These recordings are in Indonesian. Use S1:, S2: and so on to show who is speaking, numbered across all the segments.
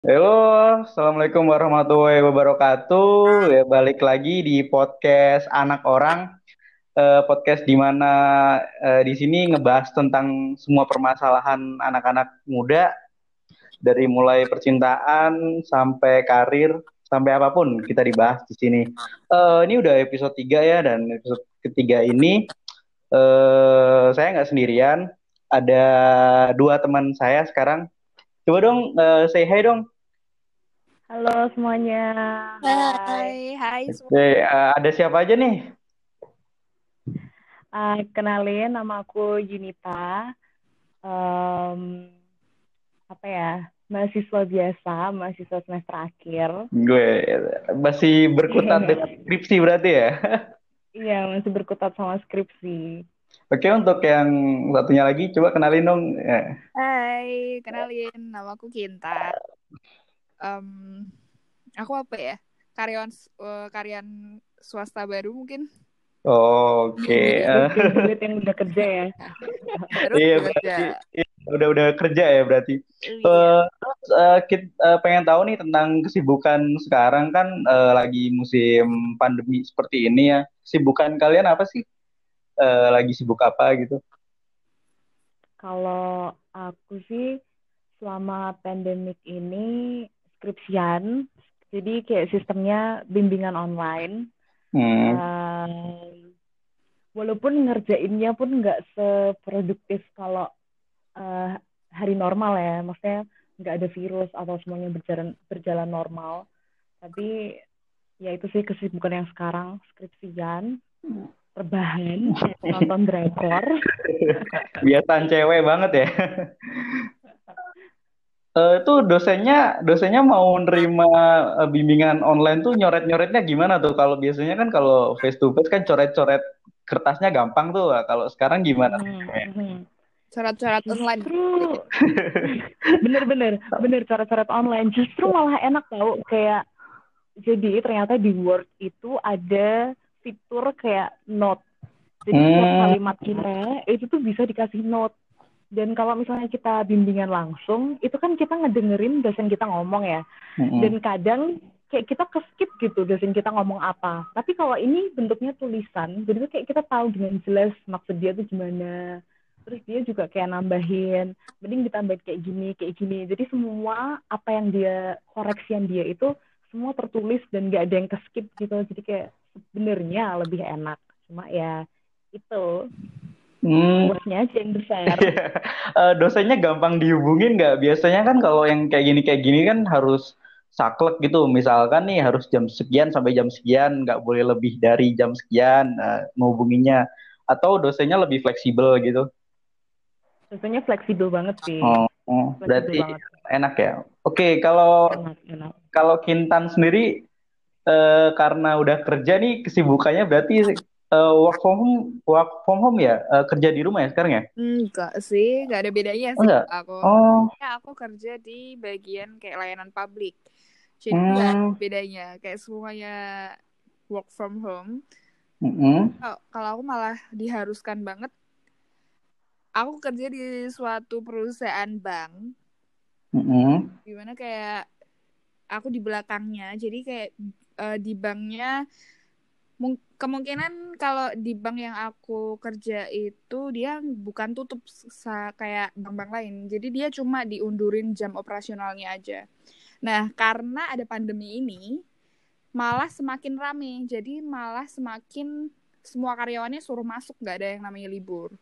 S1: Halo, Assalamualaikum warahmatullahi wabarakatuh. Ya, balik lagi di podcast Anak Orang, eh, podcast di mana eh, di sini ngebahas tentang semua permasalahan anak-anak muda, dari mulai percintaan sampai karir, sampai apa pun kita dibahas di sini. Eh, ini udah episode 3 ya, dan episode ketiga ini eh, saya nggak sendirian, ada dua teman saya sekarang. Coba dong, eh, say hi dong.
S2: Halo semuanya.
S3: Hai, hai semua.
S1: Oke, eh, ada siapa aja nih?
S2: Uh, kenalin, nama aku Junita. Um, apa ya? Mahasiswa biasa, mahasiswa semester akhir.
S1: Gue masih berkutat dengan skripsi berarti ya?
S2: Iya, masih berkutat sama skripsi.
S1: Oke, untuk yang satunya lagi, coba kenalin dong. Ya.
S3: Hai, kenalin, nama aku Kinta. Em, aku apa ya? Karyawan eh, karyawan swasta baru mungkin.
S1: Oke, eh,
S2: Graduate yang udah kerja ya.
S3: Baru
S1: iya
S3: kerja.
S1: berarti iya, udah udah kerja ya berarti.
S3: Iya.
S1: Eh, terus eh, kit- eh, pengen tahu nih tentang kesibukan sekarang kan eh, lagi musim pandemi seperti ini ya. Kesibukan kalian apa sih? Eh, lagi sibuk apa gitu?
S2: Kalau aku sih selama pandemik ini skripsian, jadi kayak sistemnya bimbingan online.
S1: Hmm.
S2: Um, walaupun ngerjainnya pun nggak seproduktif kalau uh, hari normal ya, maksudnya nggak ada virus atau semuanya berjalan berjalan normal. Tapi ya itu sih kesibukan yang sekarang skripsian, rebahan, nonton drakor.
S1: Kebiasaan cewek banget ya. Eh, itu dosennya dosennya mau nerima eh, bimbingan online tuh nyoret-nyoretnya gimana tuh? Kalau biasanya kan kalau face to face kan coret-coret kertasnya gampang tuh. Kalau sekarang gimana?
S2: Hmm, hmm.
S3: Syarat-syarat online.
S2: Justru bener-bener bener cara-cara online justru malah enak tau kayak jadi ternyata di Word itu ada fitur kayak note jadi
S1: Hmm.
S2: kalimat kita itu tuh bisa dikasih note dan kalau misalnya kita bimbingan langsung itu kan kita ngedengerin dosen kita ngomong ya.
S1: Mm-mm.
S2: dan kadang kayak kita ke skip gitu dosen kita ngomong apa. Tapi kalau ini bentuknya tulisan jadi tuh kayak kita tahu dengan jelas maksud dia tuh gimana. Terus dia juga kayak nambahin mending ditambahin kayak gini kayak gini. Jadi semua apa yang dia koreksian dia itu semua tertulis dan gak ada yang ke skip gitu. Jadi kayak sebenarnya lebih enak. Cuma ya itu
S1: Hmm.
S2: bosnya aja yang besar
S1: Eh, dosennya gampang dihubungin nggak? Biasanya kan kalau yang kayak gini kayak gini kan harus saklek gitu. Misalkan nih harus jam sekian sampai jam sekian, nggak boleh lebih dari jam sekian eh, menghubunginya. Atau dosennya lebih fleksibel gitu.
S2: Tentunya fleksibel banget sih
S1: Oh, oh,
S2: fleksibel
S1: berarti
S2: banget
S1: enak ya. Oke, kalau
S2: enak enak
S1: kalau Kintan sendiri eh, karena udah kerja nih kesibukannya berarti eh, work from home, work from home ya, Eh, kerja di rumah ya sekarang ya?
S3: Enggak sih, nggak ada bedanya sih
S1: enggak?
S3: aku.
S1: Oh,
S3: Ya, aku kerja di bagian kayak layanan publik. Jadi ada
S1: hmm,
S3: bedanya. Kayak semuanya work from home.
S1: mm-mm,
S3: Kalau kalau aku malah diharuskan banget. Aku kerja di suatu perusahaan bank.
S1: mm-mm.
S3: Gimana kayak aku di belakangnya. Jadi kayak eh, di banknya kemungkinan kalau di bank yang aku kerja itu dia bukan tutup kayak bank-bank lain. Jadi dia cuma diundurin jam operasionalnya aja. Nah, karena ada pandemi ini, malah semakin rame. Jadi malah semakin semua karyawannya suruh masuk, nggak ada yang namanya libur.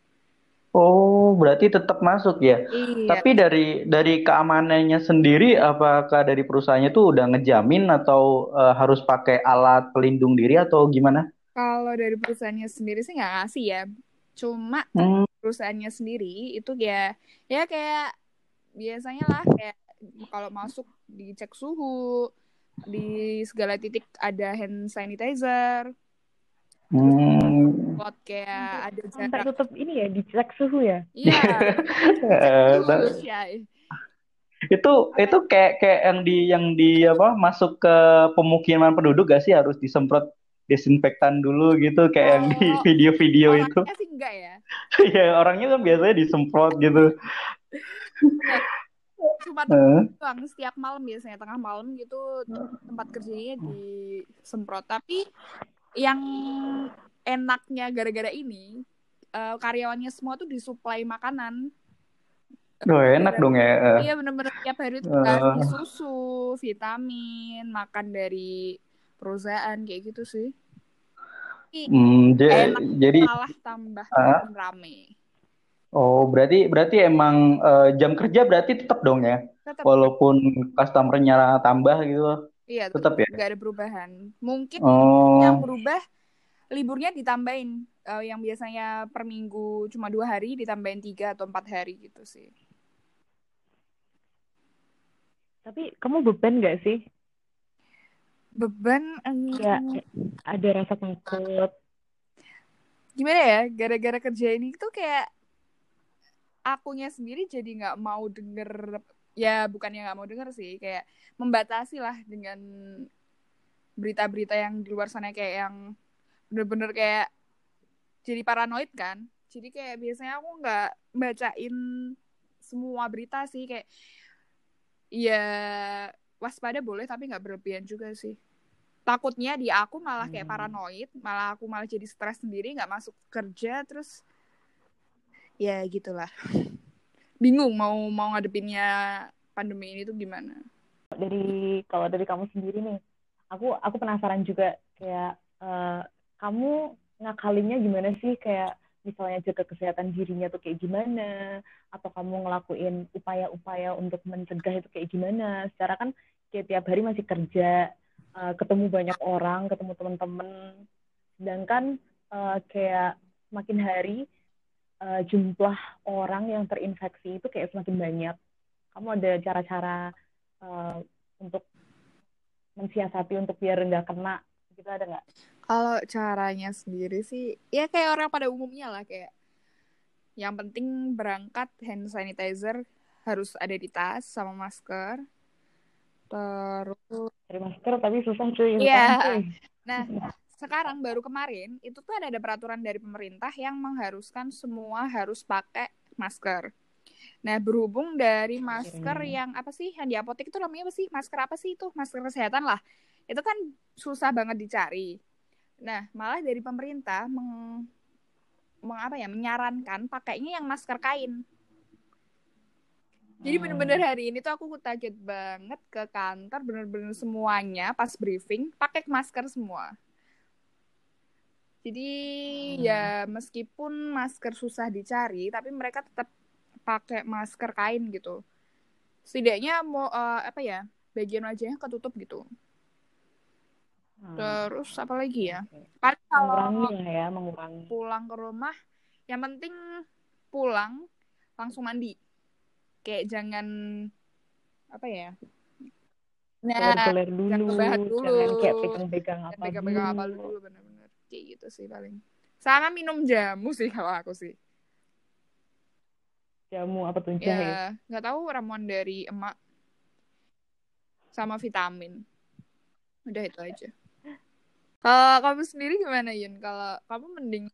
S1: Oh, berarti tetap masuk ya.
S3: Iya,
S1: Tapi dari dari keamanannya sendiri, apakah dari perusahaannya tuh udah ngejamin atau eh, harus pakai alat pelindung diri atau gimana?
S3: kalau dari perusahaannya sendiri sih nggak ngasih ya. Cuma
S1: Hmm,
S3: perusahaannya sendiri itu ya, ya kayak biasanya lah kayak kalau masuk dicek suhu, di segala titik ada hand sanitizer,
S1: hmm.
S3: buat kayak ada
S2: sampai
S3: jarak.
S2: tutup ini ya dicek suhu ya
S3: Iya, dicek
S1: Eh,
S3: suhu
S1: nah,
S3: ya.
S1: itu itu kayak kayak yang di yang di apa masuk ke pemukiman penduduk gak sih harus disemprot desinfektan dulu gitu kayak yang di
S3: Oh,
S1: video-video itu.
S3: orangnya sih enggak ya.
S1: Ya orangnya kan biasanya disemprot gitu.
S3: cuma doang setiap malam biasanya tengah malam gitu tempat kerjanya disemprot tapi yang enaknya gara-gara ini eh, karyawannya semua tuh disuplai makanan
S1: Duh, enak dong ya. Eh.
S3: iya bener-bener tiap hari tuh
S1: Eh.
S3: kasih susu vitamin makan dari perusahaan kayak gitu sih
S1: ja-
S3: enak
S1: jadi
S3: malah tambah
S1: Ah.
S3: rame
S1: oh berarti berarti emang eh, jam kerja berarti tetap dong ya.
S3: tetap
S1: Walaupun customernya tambah gitu.
S3: Iya
S1: tetap ya?
S3: nggak ada perubahan mungkin
S1: Oh.
S3: yang berubah liburnya ditambahin Eh, yang biasanya per minggu cuma dua hari ditambahin tiga atau empat hari gitu sih
S2: Tapi kamu beban nggak sih?
S3: beban em,
S2: Ya, ada rasa takut.
S3: gimana ya gara-gara kerja ini tuh kayak akunya sendiri jadi nggak mau denger ya bukannya nggak mau denger sih kayak membatasi lah dengan berita-berita yang di luar sana kayak yang bener-bener kayak jadi paranoid kan. Jadi kayak biasanya aku nggak bacain semua berita sih kayak ya waspada boleh tapi nggak berlebihan juga sih. Takutnya di aku malah kayak
S2: Hmm.
S3: paranoid malah aku malah jadi stres sendiri nggak masuk kerja terus ya gitulah bingung mau mau ngadepinnya pandemi ini tuh gimana?
S2: Dari kalau dari kamu sendiri nih, aku aku penasaran juga kayak eh, kamu ngakalinnya gimana sih? Kayak misalnya jaga kesehatan dirinya tuh kayak gimana? Atau kamu ngelakuin upaya-upaya untuk mencegah itu kayak gimana? Secara kan kayak tiap hari masih kerja eh, ketemu banyak orang ketemu teman-teman sedangkan eh, kayak makin hari eh, jumlah orang yang terinfeksi itu kayak semakin banyak kamu ada cara-cara eh, untuk mensiasati untuk biar nggak kena gitu ada nggak
S3: kalau caranya sendiri sih ya kayak orang pada umumnya lah kayak yang penting berangkat hand sanitizer harus ada di tas sama masker terus
S2: cari masker tapi susah cuy
S3: Iya.
S2: cuy.
S3: Nah, sekarang baru kemarin itu tuh ada, ada peraturan dari pemerintah yang mengharuskan semua harus pakai masker. Nah, berhubung dari masker
S2: Akhirnya.
S3: yang apa sih yang di apotek itu namanya apa sih? Masker apa sih itu? Masker kesehatan lah. Itu kan susah banget dicari. Nah, malah dari pemerintah meng, meng- apa ya menyarankan pakainya yang masker kain. Jadi
S2: Hmm.
S3: bener-bener hari ini tuh aku kaget banget ke kantor bener-bener semuanya pas briefing pakai masker semua. Jadi
S2: Hmm.
S3: ya meskipun masker susah dicari tapi mereka tetap pakai masker kain gitu. Setidaknya mau eh, apa ya bagian wajahnya ketutup gitu.
S2: Hmm.
S3: Terus apa lagi ya? Paling kalau
S2: mengurangi ya mengurangi
S3: pulang ke rumah yang penting pulang langsung mandi kayak jangan apa ya nah
S2: dulu
S3: jangan dulu.
S2: jangan kayak pegang-pegang apa
S3: pegang-pegang apa
S2: dulu
S3: dulu bener-bener kayak gitu sih paling. Sama minum jamu sih kalau aku sih.
S2: Jamu apa tuh? Jahe.
S3: ya nggak tahu ramuan dari emak sama vitamin. Udah itu aja. Kalau kamu sendiri gimana Yun? Kalau kamu mending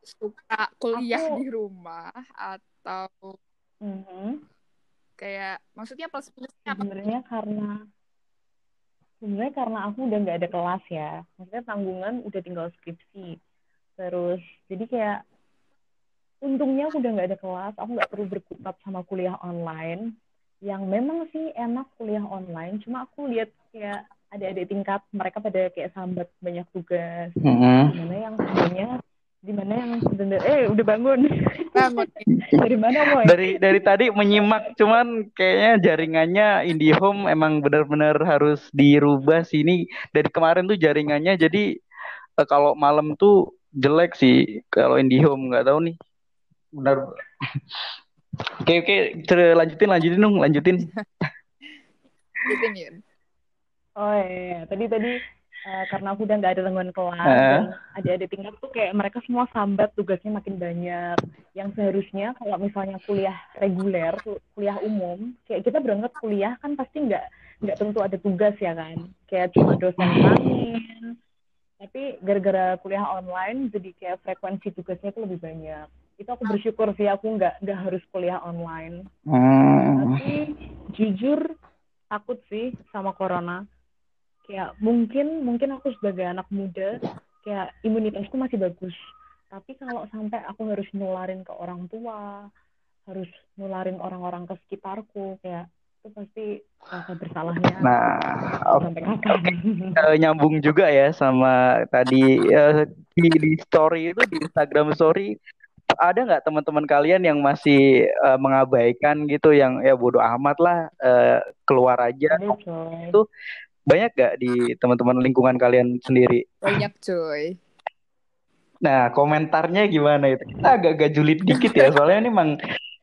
S3: suka kuliah
S2: Aku-
S3: di rumah atau
S2: Mhm.
S3: kayak maksudnya plus minusnya apa?
S2: Sebenarnya karena sebenarnya karena aku udah nggak ada kelas ya maksudnya tanggungan udah tinggal skripsi. Terus jadi kayak untungnya aku udah nggak ada kelas aku nggak perlu berkutat sama kuliah online. Yang memang sih enak kuliah online cuma aku lihat kayak adik-adik tingkat mereka pada kayak sambat banyak tugas.
S1: Mm-mm.
S2: di mana yang sebenarnya di mana yang sebenarnya eh udah bangun
S3: bangun
S2: dari mana boy
S1: Dari dari tadi menyimak, cuman kayaknya jaringannya IndiHome emang benar-benar harus dirubah sih. Ini dari kemarin tuh jaringannya jadi eh, kalau malam tuh jelek sih kalau IndiHome nggak tahu nih. Benar. Oke oke, lanjutin lanjutin dong, lanjutin.
S3: gitu Yun
S2: Oh iya, tadi tadi eh, karena aku udah nggak ada tanggungan kelas
S1: Heeh.
S2: dan adik-adik tingkat tuh kayak mereka semua sambat tugasnya makin banyak. Yang seharusnya kalau misalnya kuliah reguler, ku- kuliah umum, kayak kita berangkat kuliah kan pasti nggak nggak tentu ada tugas ya kan, kayak cuma dosen main. Tapi gara-gara kuliah online jadi kayak frekuensi tugasnya tuh lebih banyak. itu aku bersyukur sih aku nggak nggak harus kuliah online
S1: Hmm.
S2: tapi jujur takut sih sama corona kayak mungkin mungkin aku sebagai anak muda kayak imunitasku masih bagus. Tapi kalau sampai aku harus nularin ke orang tua harus nularin orang-orang ke sekitarku kayak itu pasti rasa bersalahnya.
S1: Nah,
S2: sampai kapan?
S1: Eh, nyambung juga ya sama tadi eh, di, di story itu di Instagram story ada nggak teman-teman kalian yang masih eh, mengabaikan gitu yang ya bodoh amat lah eh, keluar aja. Itu banyak gak di teman-teman lingkungan kalian sendiri?
S3: Banyak cuy.
S1: Nah komentarnya gimana itu? Kita agak-agak julid dikit ya soalnya ini emang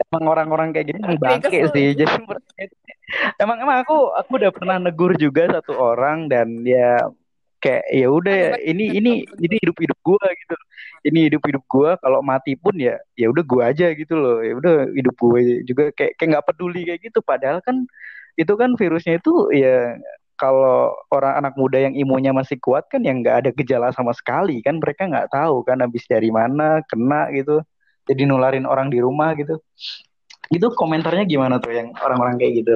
S1: emang orang-orang kayak gini emang bangke sih jadi emang emang aku aku udah pernah negur juga satu orang dan ya kayak ya udah ya, ini ini ini hidup hidup gua gitu ini hidup hidup gua kalau mati pun ya ya udah gua aja gitu loh ya udah hidup gue juga kayak kayak nggak peduli kayak gitu padahal kan itu kan virusnya itu ya kalau orang anak muda yang imunnya masih kuat kan yang nggak ada gejala sama sekali kan. Mereka nggak tahu kan habis dari mana kena gitu. Jadi nularin orang di rumah gitu. Itu komentarnya gimana tuh yang orang-orang kayak gitu?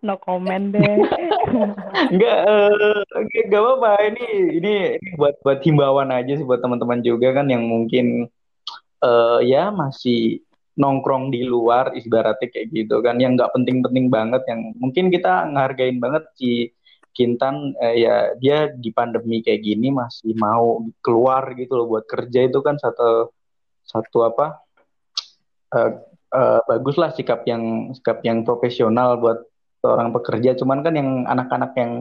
S2: No comment deh.
S1: Enggak, eh, enggak, enggak apa-apa. Ini, ini, ini buat buat himbauan aja sih buat teman-teman juga kan yang mungkin eh ya masih nongkrong di luar ibaratnya kayak gitu kan yang nggak penting-penting banget yang mungkin kita ngehargain banget si Kintan eh, ya dia di pandemi kayak gini masih mau keluar gitu loh buat kerja itu kan satu satu apa eh eh, bagus lah sikap yang sikap yang profesional buat seorang pekerja cuman kan yang anak-anak yang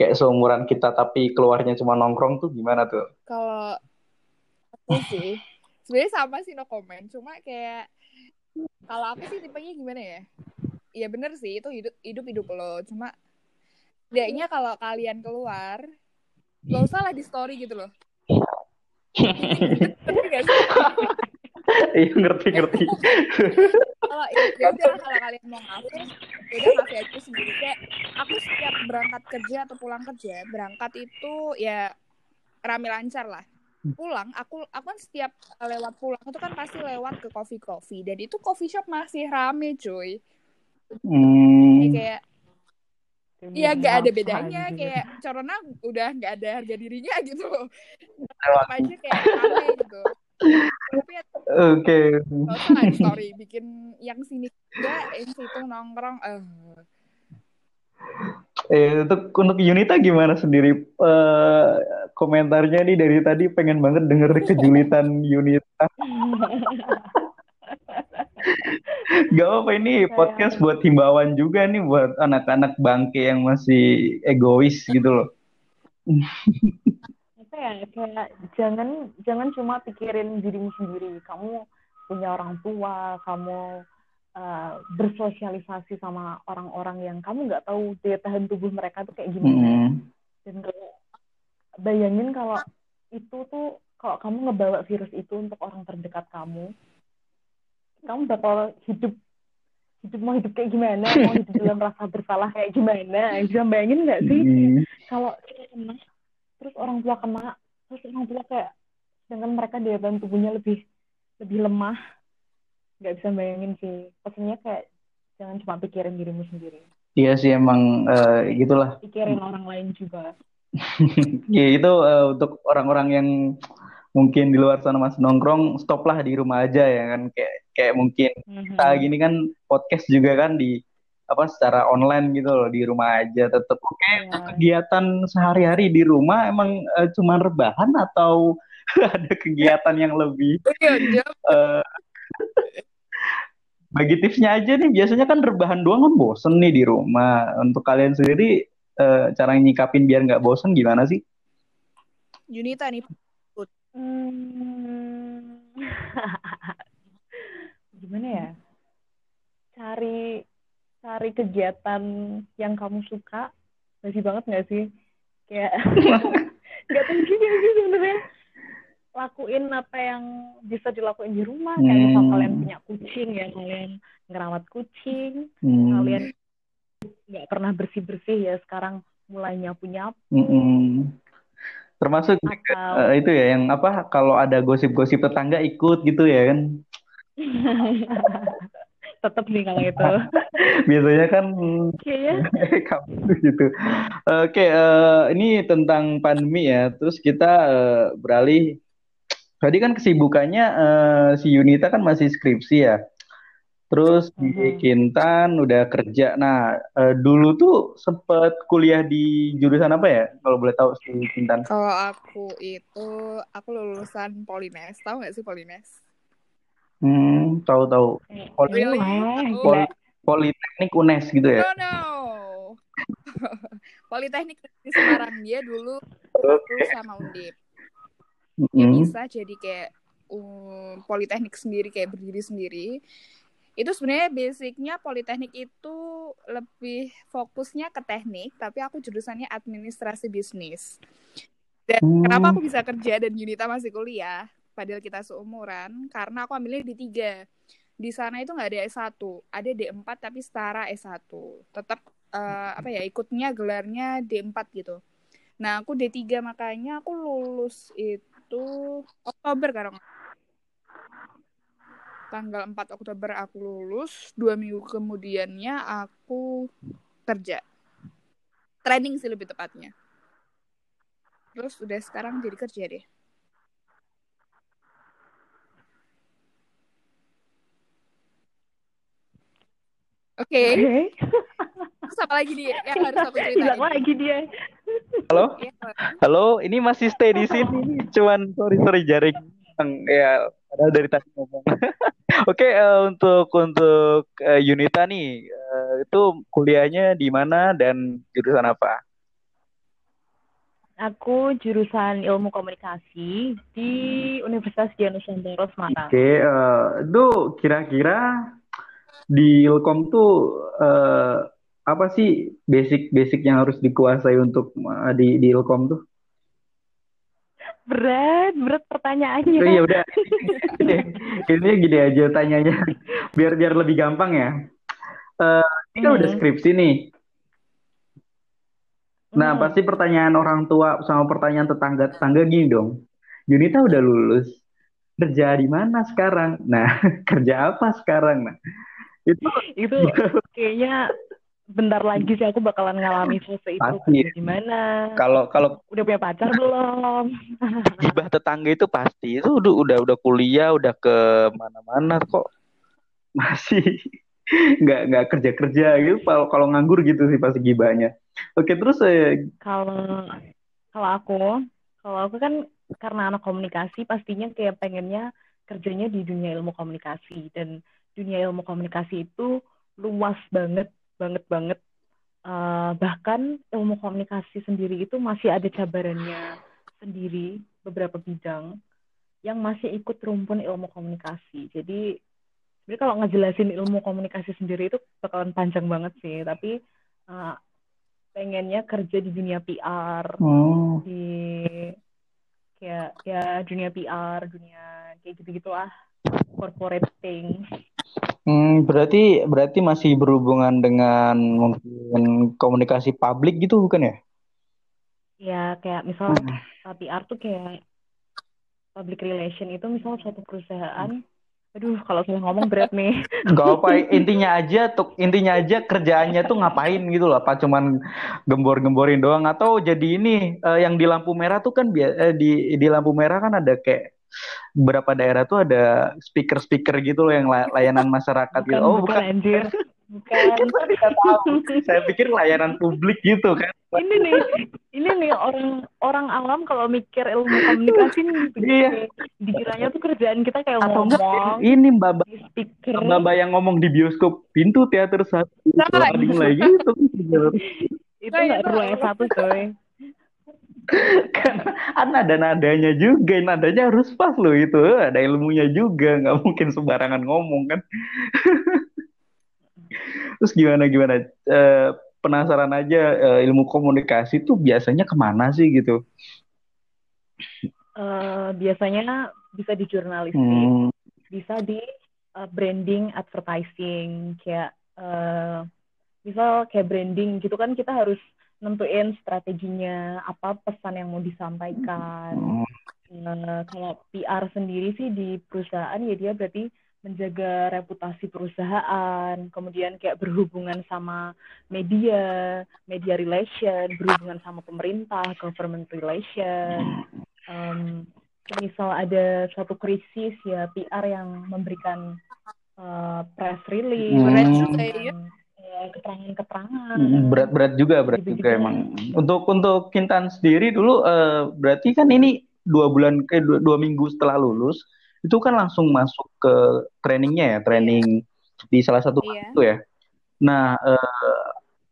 S1: kayak seumuran kita tapi keluarnya cuma nongkrong tuh gimana tuh?
S3: Kalau aku sih sebenarnya sama sih no comment. Cuma kayak kalau aku sih tipenya gimana ya? Iya bener sih itu hidup hidup hidup lo. Cuma setidaknya kalau kalian keluar gak usah lah di story gitu loh.
S1: Iya ngerti ngerti.
S3: kalau ya udah kalau kalian mau ngafe ya udah ngafe aja sendiri kayak aku setiap berangkat kerja atau pulang kerja berangkat itu ya rame lancar lah pulang aku aku kan setiap lewat pulang itu kan pasti lewat ke coffee coffee. Dan itu coffee shop masih rame cuy. Jadi
S1: Hmm,
S3: kayak ya nggak ada bedanya kayak corona udah nggak ada harga dirinya gitu tetap aja kayak rame gitu. Tapi ya
S1: oke.
S3: Di story. Bikin yang sini juga yang situ nongkrong eh.
S1: Eh, untuk untuk Yunita gimana sendiri? Eh, komentarnya nih dari tadi pengen banget denger kejulitan Yunita. Gak apa ini podcast buat himbauan juga nih buat anak-anak bangke yang masih egois gitu loh.
S2: apa ya kayak jangan jangan cuma pikirin dirimu sendiri kamu punya orang tua kamu uh, bersosialisasi sama orang-orang yang kamu nggak tahu daya tahan tubuh mereka tuh kayak gimana
S1: Hmm.
S2: dan kayak bayangin kalau itu tuh kalau kamu ngebawa virus itu untuk orang terdekat kamu kamu bakal hidup hidup mau hidup kayak gimana? Mau hidup dalam rasa bersalah kayak gimana? Bisa bayangin nggak sih?
S1: Hmm.
S2: kalau kita kena terus orang tua kena terus orang tua kayak dengan mereka daya tahan tubuhnya lebih lebih lemah nggak bisa bayangin sih. Pesannya kayak jangan cuma pikirin dirimu sendiri.
S1: Iya sih emang eh, gitulah.
S2: pikirin orang lain juga
S1: Ya itu eh, untuk orang-orang yang mungkin di luar sana masih nongkrong, stoplah di rumah aja ya kan kayak kayak mungkin
S2: Mhm.
S1: kita gini kan podcast juga kan di apa secara online gitu loh di rumah aja tetap oke
S2: Iya.
S1: kegiatan sehari-hari di rumah emang eh, cuma rebahan atau ada kegiatan yang lebih
S3: iya jawab
S1: eh, bagi tipsnya aja nih biasanya kan rebahan doang kan bosen nih di rumah untuk kalian sendiri eh, cara nyikapin biar nggak bosen gimana sih
S3: Junita nih
S2: Hmm. Gimana ya? Cari cari kegiatan yang kamu suka. Masih banget nggak sih? Kayak nggak juga sih sebenarnya. Lakuin apa yang bisa dilakuin di rumah. Kayak misal
S1: Hmm.
S2: kalian punya kucing ya, kalian ngerawat kucing.
S1: Hmm.
S2: Kalian nggak pernah bersih-bersih ya, sekarang mulai nyapu-nyapu.
S1: Mm-mm. Termasuk
S2: Atau
S1: eh, itu ya yang apa kalau ada gosip-gosip tetangga ikut gitu ya kan.
S2: tetap sih kalau itu.
S1: Biasanya kan
S2: Kayaknya
S1: kamu gitu. Oke, eh, ini tentang pandemi ya. Terus kita eh, beralih. Tadi kan kesibukannya eh, si Yunita kan masih skripsi ya. Terus di
S2: Mhm.
S1: Kintan udah kerja. Nah, eh, dulu tuh sempet kuliah di jurusan apa ya? Kalau boleh tahu si Kintan.
S3: Kalau aku itu aku lulusan Polines. Tahu nggak sih Polines?
S1: Hmm, tahu-tahu. Poli-
S3: Really?
S2: gila.
S1: Politeknik UNES gitu ya.
S3: No no. Politeknik di Semarang dia dulu satu sama Undip. Dia
S1: Mm-mm.
S3: bisa jadi kayak um, politeknik sendiri kayak berdiri sendiri. Itu sebenarnya basicnya politeknik itu lebih fokusnya ke teknik, tapi aku jurusannya administrasi bisnis. Dan
S1: Hmm.
S3: kenapa aku bisa kerja dan Yunita masih kuliah, padahal kita seumuran, karena aku ambilnya di tiga. Di sana itu nggak ada S1, ada D4 tapi setara S1. Tetap eh, apa ya ikutnya gelarnya D4 gitu. Nah, aku D3 makanya aku lulus itu Oktober kalau nggak- tanggal 4 Oktober aku lulus, dua minggu kemudiannya aku kerja. Training sih lebih tepatnya. Terus udah sekarang jadi kerja deh. Oke,
S2: Oke.
S3: terus apa lagi nih yang harus aku ceritain?
S2: Lagi dia.
S1: Halo?
S3: Iya,
S1: Halo, ini masih stay di sini. Cuman sorry sorry jaring ya padahal dari tadi ngomong. Oke, eh, untuk untuk eh, Yunita nih, eh, itu kuliahnya di mana dan jurusan apa?
S2: Aku jurusan ilmu komunikasi di Universitas Dianusantara Semarang.
S1: Oke, eh, itu kira-kira di Ilkom tuh eh, apa sih basic-basic yang harus dikuasai untuk eh, di di Ilkom tuh?
S2: Berat, berat pertanyaannya.
S1: Oh, iya udah. Ini ini gini aja tanyanya biar biar lebih gampang ya. Eh, ini kan udah
S2: Hmm.
S1: skripsi nih. Nah,
S2: Hmm.
S1: pasti pertanyaan orang tua sama pertanyaan tetangga-tetangga gini dong. Yunita udah lulus. Kerja di mana sekarang? Nah, kerja apa sekarang? Nah, itu
S2: Itu kayaknya bentar lagi sih aku bakalan ngalami fase itu
S1: Pasti.
S2: kerja di mana.
S1: kalau kalau
S2: Udah punya pacar belum?
S1: gibah tetangga itu pasti itu udah udah udah kuliah, udah ke mana-mana kok masih nggak nggak kerja kerja gitu. Kalau kalau nganggur gitu sih pasti gibahnya. Oke, terus eh,
S2: Kalau kalau aku, kalau aku kan karena anak komunikasi pastinya kayak pengennya kerjanya di dunia ilmu komunikasi dan dunia ilmu komunikasi itu luas banget banget banget. Eh, bahkan ilmu komunikasi sendiri itu masih ada cabarannya sendiri beberapa bidang yang masih ikut rumpun ilmu komunikasi. Jadi sebenarnya kalau ngejelasin ilmu komunikasi sendiri itu bakalan panjang banget sih, tapi eh, pengennya kerja di dunia PR,
S1: oh,
S2: di kayak ya dunia PR, dunia kayak gitu-gitulah, corporate thing.
S1: hmm, berarti berarti masih berhubungan dengan mungkin komunikasi publik gitu bukan ya?
S2: Ya kayak misal
S1: Hmm.
S2: PR tuh kayak public relation itu misal suatu perusahaan, aduh kalau saya ngomong berat nih.
S1: Gak apa, intinya aja tuh intinya aja kerjaannya tuh ngapain gitu loh, apa cuman gembor-gemborin doang atau jadi ini eh, yang di lampu merah tuh kan eh, di di lampu merah kan ada kayak beberapa daerah tuh ada speaker-speaker gitu loh yang la- layanan masyarakat gitu.
S2: Bukan,
S1: Oh,
S2: bukan
S1: bukan.
S2: anjir. Bukan.
S1: Saya tahu. Saya pikir layanan publik gitu kan.
S2: ini nih, ini nih orang orang awam kalau mikir ilmu komunikasi nih begitu.
S1: Iya.
S2: Dikiranya tuh kerjaan kita kayak
S1: Atau
S2: ngomong
S1: ini Mbak
S2: speaker.
S1: Mbak yang ngomong di bioskop pintu teater satu
S3: Nah,
S1: lagi gitu.
S2: Itu
S3: Nah,
S2: nggak perlu
S3: apa?
S2: S1 coy.
S1: kan kan ada nadanya juga nadanya harus pas loh itu. Ada ilmunya juga nggak mungkin sembarangan ngomong kan. Terus gimana gimana? Eh, penasaran aja eh, ilmu komunikasi tuh biasanya ke mana sih gitu?
S2: Eh, biasanya bisa di jurnalistik,
S1: hmm,
S2: bisa di uh, branding, advertising, kayak uh, misal kayak branding gitu kan kita harus nentuin strateginya apa pesan yang mau disampaikan
S1: Hmm.
S2: Nah, kalau PR sendiri sih di perusahaan ya dia berarti menjaga reputasi perusahaan, kemudian kayak berhubungan sama media, media relation, berhubungan sama pemerintah, government relation. Um, misal ada suatu krisis ya PR yang memberikan uh, press release,
S1: Hmm.
S3: Ya.
S2: ya, keterangan-keterangan.
S1: Mm, berat berat juga berat
S2: Gitu-gitu.
S1: juga emang untuk untuk Kintan sendiri dulu eh, berarti kan ini dua bulan ke dua, dua minggu setelah lulus itu kan langsung masuk ke trainingnya ya training di salah satu
S3: Iya.
S1: itu ya nah eh,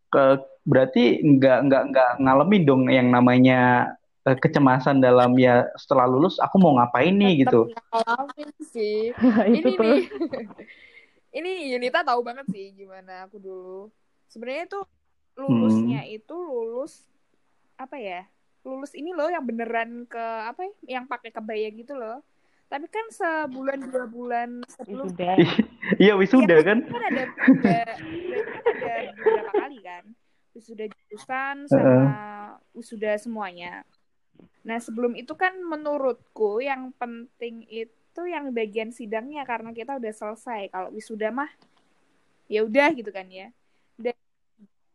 S1: ke berarti nggak nggak nggak ngalamin dong yang namanya eh, kecemasan dalam ya setelah lulus aku mau ngapain nih gitu
S3: Tetap ngalamin sih.
S2: itu
S3: ini
S2: tuh.
S3: ini Yunita tahu banget sih gimana aku dulu. Sebenarnya tuh lulusnya
S1: Hmm.
S3: itu lulus apa ya? Lulus ini loh yang beneran ke apa ya? Yang pakai kebaya gitu loh. Tapi kan sebulan dua bulan sebelum
S2: Sudah.
S1: iya wisuda kan
S3: kan ada kan ada beberapa kali kan wisuda jurusan sama wisuda semuanya. Nah sebelum itu kan menurutku yang penting itu yang bagian sidangnya karena kita udah selesai. Kalau wisuda mah ya udah gitu kan ya.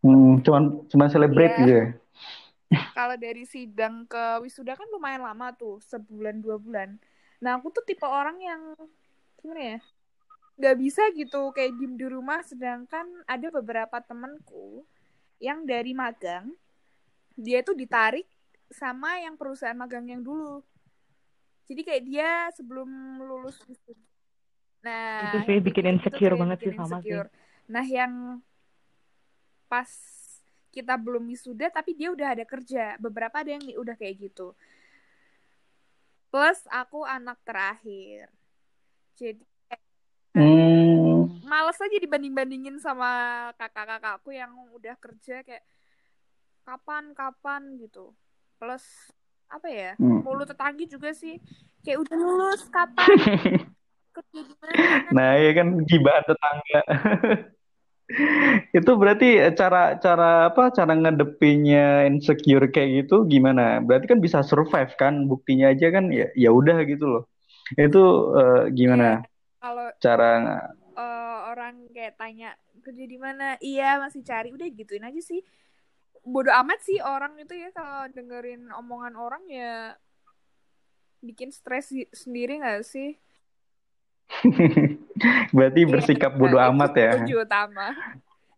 S1: Hmm, cuman cuman celebrate
S3: Iya.
S1: gitu ya
S3: Kalau dari sidang ke wisuda kan lumayan lama tuh sebulan dua bulan. Nah aku tuh tipe orang yang gimana ya? nggak bisa gitu kayak diem di rumah sedangkan ada beberapa temenku yang dari magang dia tuh ditarik sama yang perusahaan magang yang dulu jadi kayak dia sebelum lulus wisuda nah
S2: Itu sih bikin insecure
S3: sih
S2: banget sih
S3: bikin
S2: sama sih.
S3: insecure. nah yang pas kita belum wisuda tapi dia udah ada kerja beberapa ada yang udah kayak gitu plus aku anak terakhir jadi
S1: hmm.
S3: males aja dibanding-bandingin sama kakak-kakakku yang udah kerja kayak kapan-kapan gitu. Plus apa ya?
S1: Hmm.
S3: Mulut tetanggi juga sih kayak udah lulus kapan? Mana?
S1: Nah, ya kan gibahan tetangga. Itu berarti cara cara apa cara ngedepinnya insecure kayak gitu gimana? Berarti kan bisa survive kan? Buktinya aja kan ya ya udah gitu loh. Itu eh, gimana
S3: Kalau
S1: cara
S3: eh, orang kayak tanya kerja di mana? Iya, masih cari. Udah gituin aja sih. Bodoh amat sih orang itu ya kalau dengerin omongan orang ya bikin stres sendiri gak sih?
S1: berarti
S3: Iya,
S1: bersikap bodoh
S3: itu
S1: amat ya?
S3: kunci utama.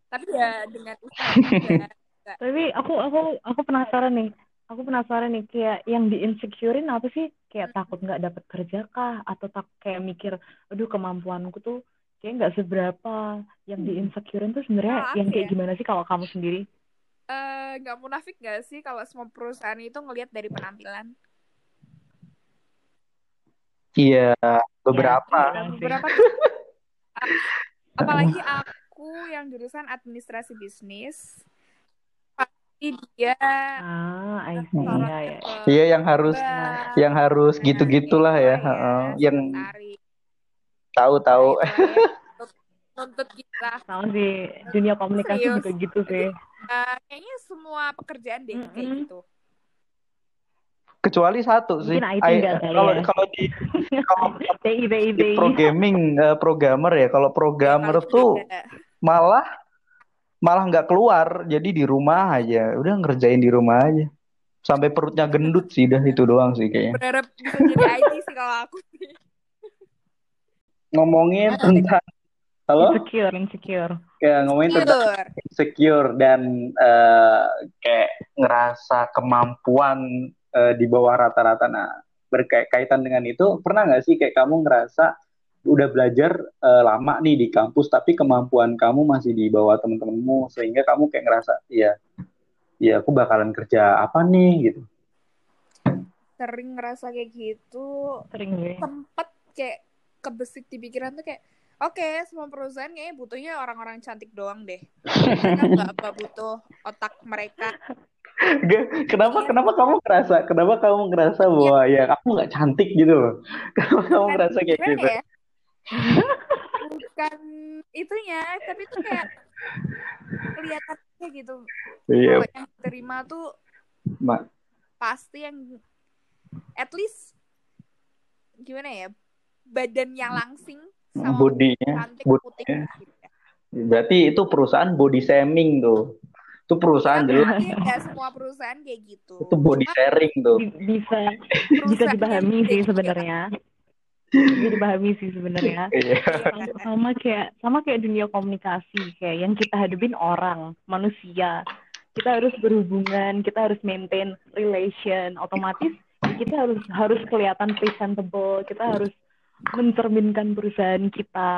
S3: Tapi ya dengan usaha.
S2: Tapi aku aku aku penasaran nih. Aku penasaran nih kayak yang di insecurein apa sih? Kayak takut nggak dapat kerja kah? Atau tak kayak mikir, aduh kemampuanku tuh kayak nggak seberapa. Yang di insecurein tuh sebenarnya
S3: aku
S2: yang kayak
S3: ya?
S2: gimana sih kalau kamu sendiri?
S3: Eh, nggak munafik gak sih kalau semua perusahaan itu ngelihat dari penampilan?
S1: Iya, beberapa.
S2: Ya,
S3: Nah,
S2: sih.
S3: beberapa ap- apalagi aku yang jurusan administrasi bisnis, pasti dia
S2: Ah, I see.
S3: orang
S2: Ya, ya.
S3: ke
S1: Iya yang harus
S3: bank,
S1: yang harus
S3: nah,
S1: gitu-gitulah ya.
S3: itulah
S1: Heeh.
S3: ya,
S1: Yang tahu-tahu.
S3: Nah, ya, nuntut, kita.
S2: Sama sih dunia komunikasi
S3: Serius.
S2: juga gitu sih.
S3: Eh, kayaknya semua pekerjaan deh kayak
S2: Mm-mm.
S3: gitu.
S1: Kecuali satu sih.
S2: Mungkin IT
S1: I-
S2: enggak kali
S1: kalau
S2: ya.
S1: kalau di kalau di programming eh, programmer ya. Kalau programmer
S3: Kalau
S1: tuh
S3: beda.
S1: malah malah nggak keluar. Jadi di rumah aja. Udah ngerjain di rumah aja. Sampai perutnya gendut sih. Dah itu doang sih kayaknya.
S3: berharap bisa jadi IT sih kalau aku sih.
S1: Ngomongin tentang halo,
S2: Insecure, insecure.
S1: kayak ngomongin tentang
S3: Tidur.
S1: insecure dan eh, kayak ngerasa kemampuan eh, di bawah rata-rata. Nah, berkaitan dengan itu, pernah nggak sih kayak kamu ngerasa udah belajar eh, lama nih di kampus, tapi kemampuan kamu masih di bawah temen-temenmu, sehingga kamu kayak ngerasa, iya, iya aku bakalan kerja apa nih gitu.
S3: Sering ngerasa kayak gitu.
S2: Sering gue.
S3: Sempet kayak kebesit di pikiran tuh kayak Oke, semua perusahaan kayaknya butuhnya orang-orang cantik doang deh. Mereka nggak butuh otak mereka.
S1: Gak- Kenapa kenapa kamu ngerasa kenapa kamu ngerasa bahwa ya aku nggak cantik gitu loh? Kenapa kamu ngerasa kayak gitu?
S3: ya? Bukan itunya, tapi tuh kayak kelihatan aja gitu.
S1: Iya,
S3: yang terima tuh
S1: Ma
S3: pasti yang at least gimana ya badan yang langsing sama
S1: bodinya,
S3: cantik putih gitu ya.
S1: Berarti itu perusahaan body shaming tuh. Itu perusahaan
S3: Ya,
S1: jelas.
S3: nggak semua perusahaan kayak gitu.
S1: Itu body
S3: Cuma
S1: sharing tuh.
S2: Bi- bisa bisa dipahami sih
S3: gede
S2: sebenarnya bisa dipahami sih sebenarnya
S1: Iya.
S2: sama, kayak sama kayak dunia komunikasi kayak yang kita hadapin orang manusia kita harus berhubungan kita harus maintain relation otomatis ya kita harus harus kelihatan presentable kita harus mencerminkan perusahaan kita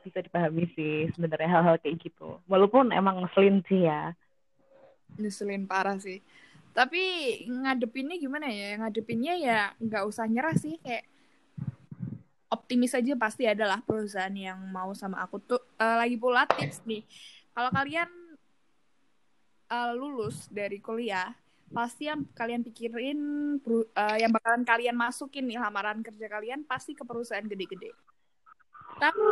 S2: bisa dipahami sih sebenarnya hal-hal kayak gitu walaupun emang ngeselin sih ya
S3: Ngeselin parah sih. Tapi ngadepinnya gimana ya? Ngadepinnya ya nggak usah nyerah sih kayak optimis aja pasti adalah perusahaan yang mau sama aku tuh Eh, lagi pula tips nih. Kalau kalian eh, lulus dari kuliah, pasti yang kalian pikirin eh, yang bakalan kalian masukin nih lamaran kerja kalian pasti ke perusahaan gede-gede. Tapi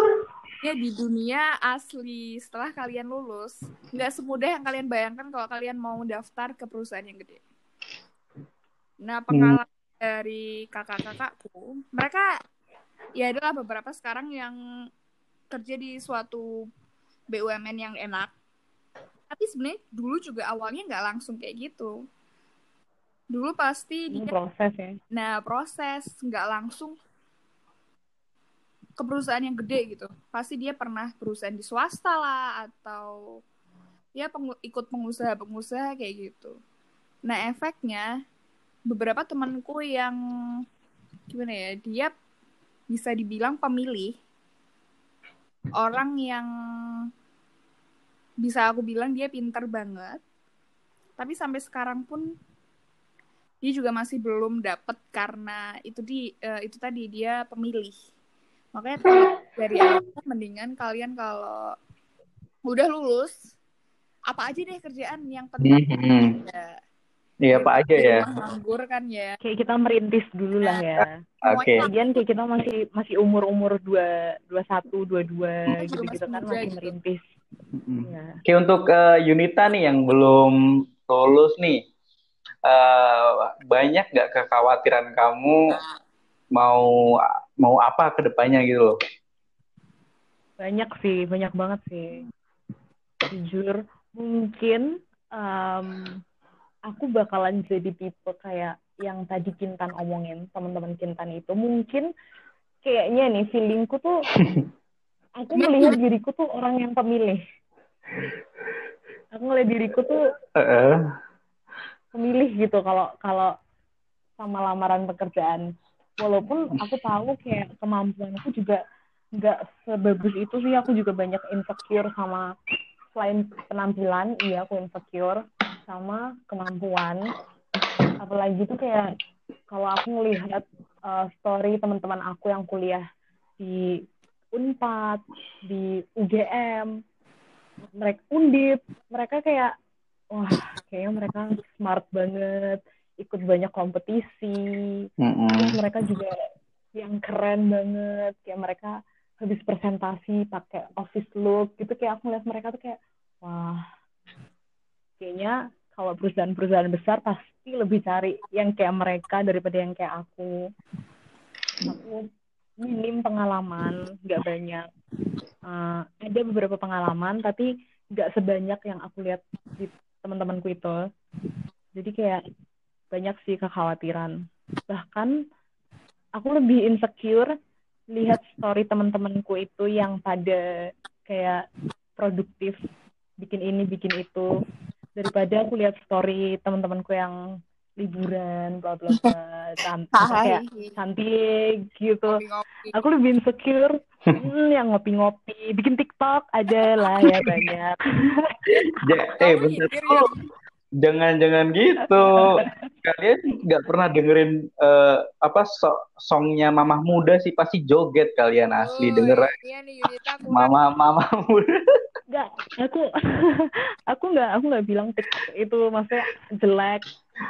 S3: ya di dunia asli setelah kalian lulus nggak semudah yang kalian bayangkan kalau kalian mau daftar ke perusahaan yang gede. Nah pengalaman dari kakak-kakakku, mereka ya adalah beberapa sekarang yang kerja di suatu BUMN yang enak. Tapi sebenarnya dulu juga awalnya nggak langsung kayak gitu. Dulu pasti
S2: ini
S3: dia
S2: proses ya
S3: Nah, proses nggak langsung ke perusahaan yang gede gitu. Pasti dia pernah perusahaan di swasta lah atau ya pengu- ikut pengusaha-pengusaha kayak gitu. Nah, efeknya beberapa temanku yang gimana ya, dia bisa dibilang pemilih orang yang bisa aku bilang dia pinter banget. Tapi sampai sekarang pun dia juga masih belum dapat karena itu di eh, itu tadi dia pemilih. Makanya kalau dari aku mendingan kalian kalau udah lulus apa aja deh kerjaan yang penting
S1: Mhm.
S3: ya.
S1: Iya, apa aja ya.
S3: nganggur kan ya.
S2: kayak kita merintis dulu lah ya
S1: Oke.
S2: Lagian kayak kita masih masih umur umur dua dua satu dua dua gitu gitu kan masih
S3: gitu.
S2: merintis.
S1: Mhm.
S2: Ya.
S1: Oke, untuk eh, Yunita nih yang belum lulus nih, eh, banyak nggak kekhawatiran kamu mau mau apa ke depannya gitu loh?
S2: Banyak sih, banyak banget sih. Jujur, mungkin em, aku bakalan jadi tipe kayak yang tadi Kintan omongin, teman-teman Kintan itu mungkin kayaknya nih feelingku tuh aku melihat diriku tuh orang yang pemilih. Aku ngeliat diriku tuh
S1: Eh,
S2: pemilih gitu kalau kalau sama lamaran pekerjaan. Walaupun aku tahu kayak kemampuanku juga nggak sebagus itu sih. Aku juga banyak insecure sama selain penampilan, iya aku insecure sama kemampuan. Apalagi tuh kayak kalau aku ngelihat uh, story teman-teman aku yang kuliah di Unpad, di UGM, mereka Undip, mereka kayak wah kayaknya mereka smart banget, ikut banyak kompetisi,
S1: mm-mm.
S2: terus mereka juga yang keren banget, kayak mereka habis presentasi pakai office look gitu kayak aku ngeliat mereka tuh kayak wah kayaknya kalau perusahaan-perusahaan besar pasti lebih cari yang kayak mereka daripada yang kayak aku. Aku minim pengalaman, nggak banyak. Eh, ada beberapa pengalaman, tapi nggak sebanyak yang aku lihat di teman-temanku itu. Jadi kayak banyak sih kekhawatiran. Bahkan aku lebih insecure lihat story teman-temanku itu yang pada kayak produktif bikin ini bikin itu daripada aku lihat story teman-temanku yang liburan bla bla bla cantik kayak cantik gitu aku lebih insecure hmm, yang ngopi-ngopi bikin TikTok ada lah ya banyak
S1: Ja- eh, bentar dulu.
S3: ya?
S1: Jangan-jangan gitu. Kalian nggak pernah dengerin eh, apa so- songnya Mamah Muda sih pasti joget kalian asli
S3: Oh,
S1: denger
S3: Iya nih Yunita kurang.
S1: Mama Mama Muda.
S2: nggak aku aku nggak aku nggak bilang TikTok itu maksudnya jelek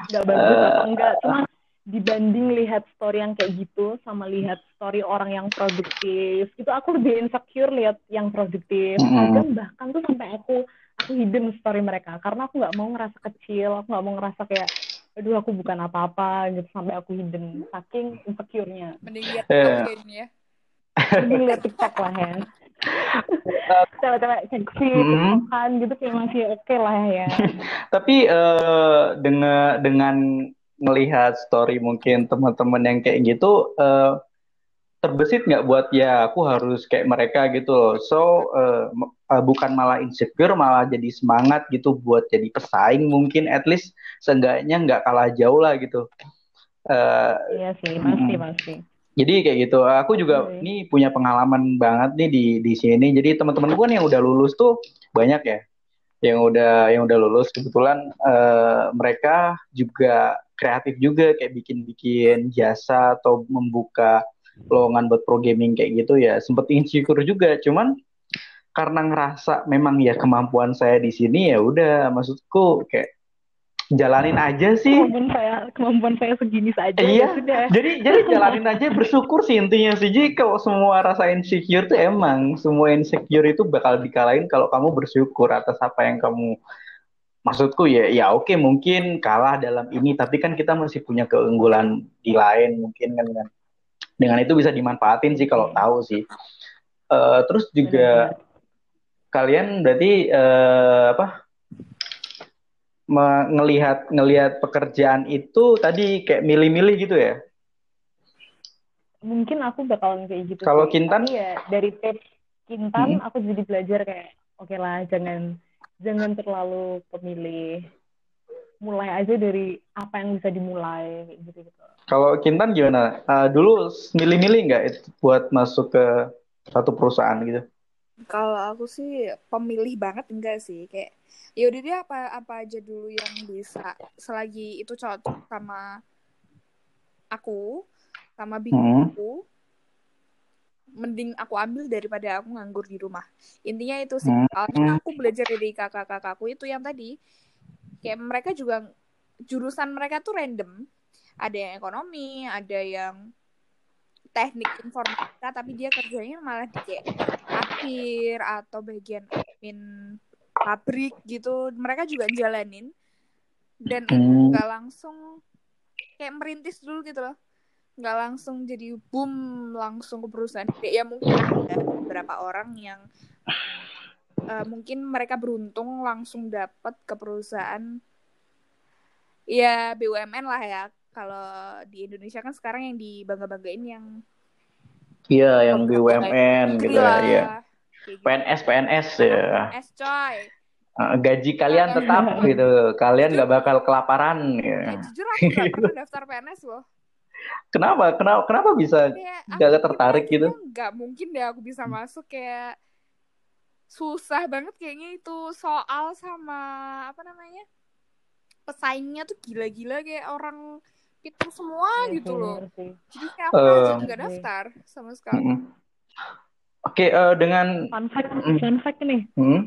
S2: nggak bagus atau enggak cuma dibanding lihat story yang kayak gitu sama lihat story orang yang produktif itu aku lebih insecure lihat yang produktif
S1: Mm-mm.
S2: kadang bahkan tuh sampai aku aku hidden story mereka karena aku nggak mau ngerasa kecil aku nggak mau ngerasa kayak aduh aku bukan apa-apa gitu sampai aku hidden saking insecure-nya
S3: Mending lihat yeah. ya.
S2: jadi lihat TikTok lah ya cewek-cewek seksi
S1: Hmm.
S2: kan gitu kayak masih oke lah ya
S1: Tapi eh, dengan dengan melihat story mungkin teman-teman yang kayak gitu eh, terbesit nggak buat ya aku harus kayak mereka gitu loh. So m- eh, bukan malah insecure malah jadi semangat gitu buat jadi pesaing mungkin at least seenggaknya nggak kalah jauh lah gitu. Eh,
S2: iya sih pasti
S1: Mm-mm.
S2: pasti
S1: jadi kayak gitu. Aku juga
S2: Oke.
S1: nih punya pengalaman banget nih di di sini. Jadi teman-teman gue yang udah lulus tuh banyak ya. Yang udah yang udah lulus kebetulan eh, mereka juga kreatif juga kayak bikin-bikin jasa atau membuka lowongan buat pro gaming kayak gitu ya. Sempet insecure juga. Cuman karena ngerasa memang ya kemampuan saya di sini ya udah maksudku kayak jalanin aja sih.
S2: kemampuan saya kemampuan saya segini saja
S1: Iya.
S2: ya sudah
S1: Jadi jadi jalanin aja bersyukur sih intinya sih. Jadi kalau semua rasa insecure tuh emang semua insecure itu bakal dikalahin kalau kamu bersyukur atas apa yang kamu maksudku ya ya oke mungkin kalah dalam ini tapi kan kita masih punya keunggulan di lain mungkin kan kan. Dengan itu bisa dimanfaatin sih kalau tahu sih. Eh, terus juga kalian berarti eh, apa me- ngelihat ngelihat pekerjaan itu tadi kayak milih-milih gitu ya?
S2: mungkin aku bakalan kayak gitu
S1: Kalau. Kintan?
S2: Tapi ya dari tips Kintan
S1: Hmm.
S2: aku jadi belajar kayak oke lah jangan jangan terlalu pemilih mulai aja dari apa yang bisa dimulai gitu gitu
S1: Kalau Kintan gimana? Eh, dulu milih-milih nggak itu buat masuk ke satu perusahaan gitu?
S3: Kalau aku sih pemilih banget enggak sih kayak ya udah dia apa apa aja dulu yang bisa selagi itu cocok sama aku sama
S1: Hmm.
S3: bidangku mending aku ambil daripada aku nganggur di rumah. Intinya itu sih.
S1: Hmm.
S3: soalnya aku belajar dari kakak-kakakku itu yang tadi. Kayak mereka juga jurusan mereka tuh random. Ada yang ekonomi ada yang teknik informatika tapi dia kerjanya malah di kayak akhir atau bagian admin pabrik gitu. Mereka juga jalanin. Dan itu
S1: Hmm.
S3: nggak langsung kayak merintis dulu gitu loh nggak langsung jadi boom langsung ke perusahaan gede. ya mungkin ada beberapa orang yang eh, mungkin mereka beruntung langsung dapat ke perusahaan ya BUMN lah ya kalau di Indonesia kan sekarang yang dibangga-banggain yang
S1: Iya, yang BUMN gitu
S3: lah,
S1: ya.
S3: kayak gitu.
S1: PNS PNS ya.
S3: S coy
S1: Eh, gaji kalian tetap gitu. Kalian nggak bakal kelaparan
S3: ya
S1: ya.
S3: jujur aku gak pernah daftar PNS loh
S1: Kenapa? Kenapa? Kenapa bisa nggak tertarik gitu?
S3: nggak mungkin deh aku bisa masuk kayak susah banget kayaknya itu soal sama apa namanya pesaingnya tuh gila-gila kayak orang pintar semua
S2: Iya
S3: gitu loh jadi kayak aku aja
S1: Eh.
S3: nggak
S2: Oke.
S3: daftar sama sekali.
S1: Oke, eh, dengan
S2: fun fact
S1: Mm.
S2: fun fact nih
S1: hmm,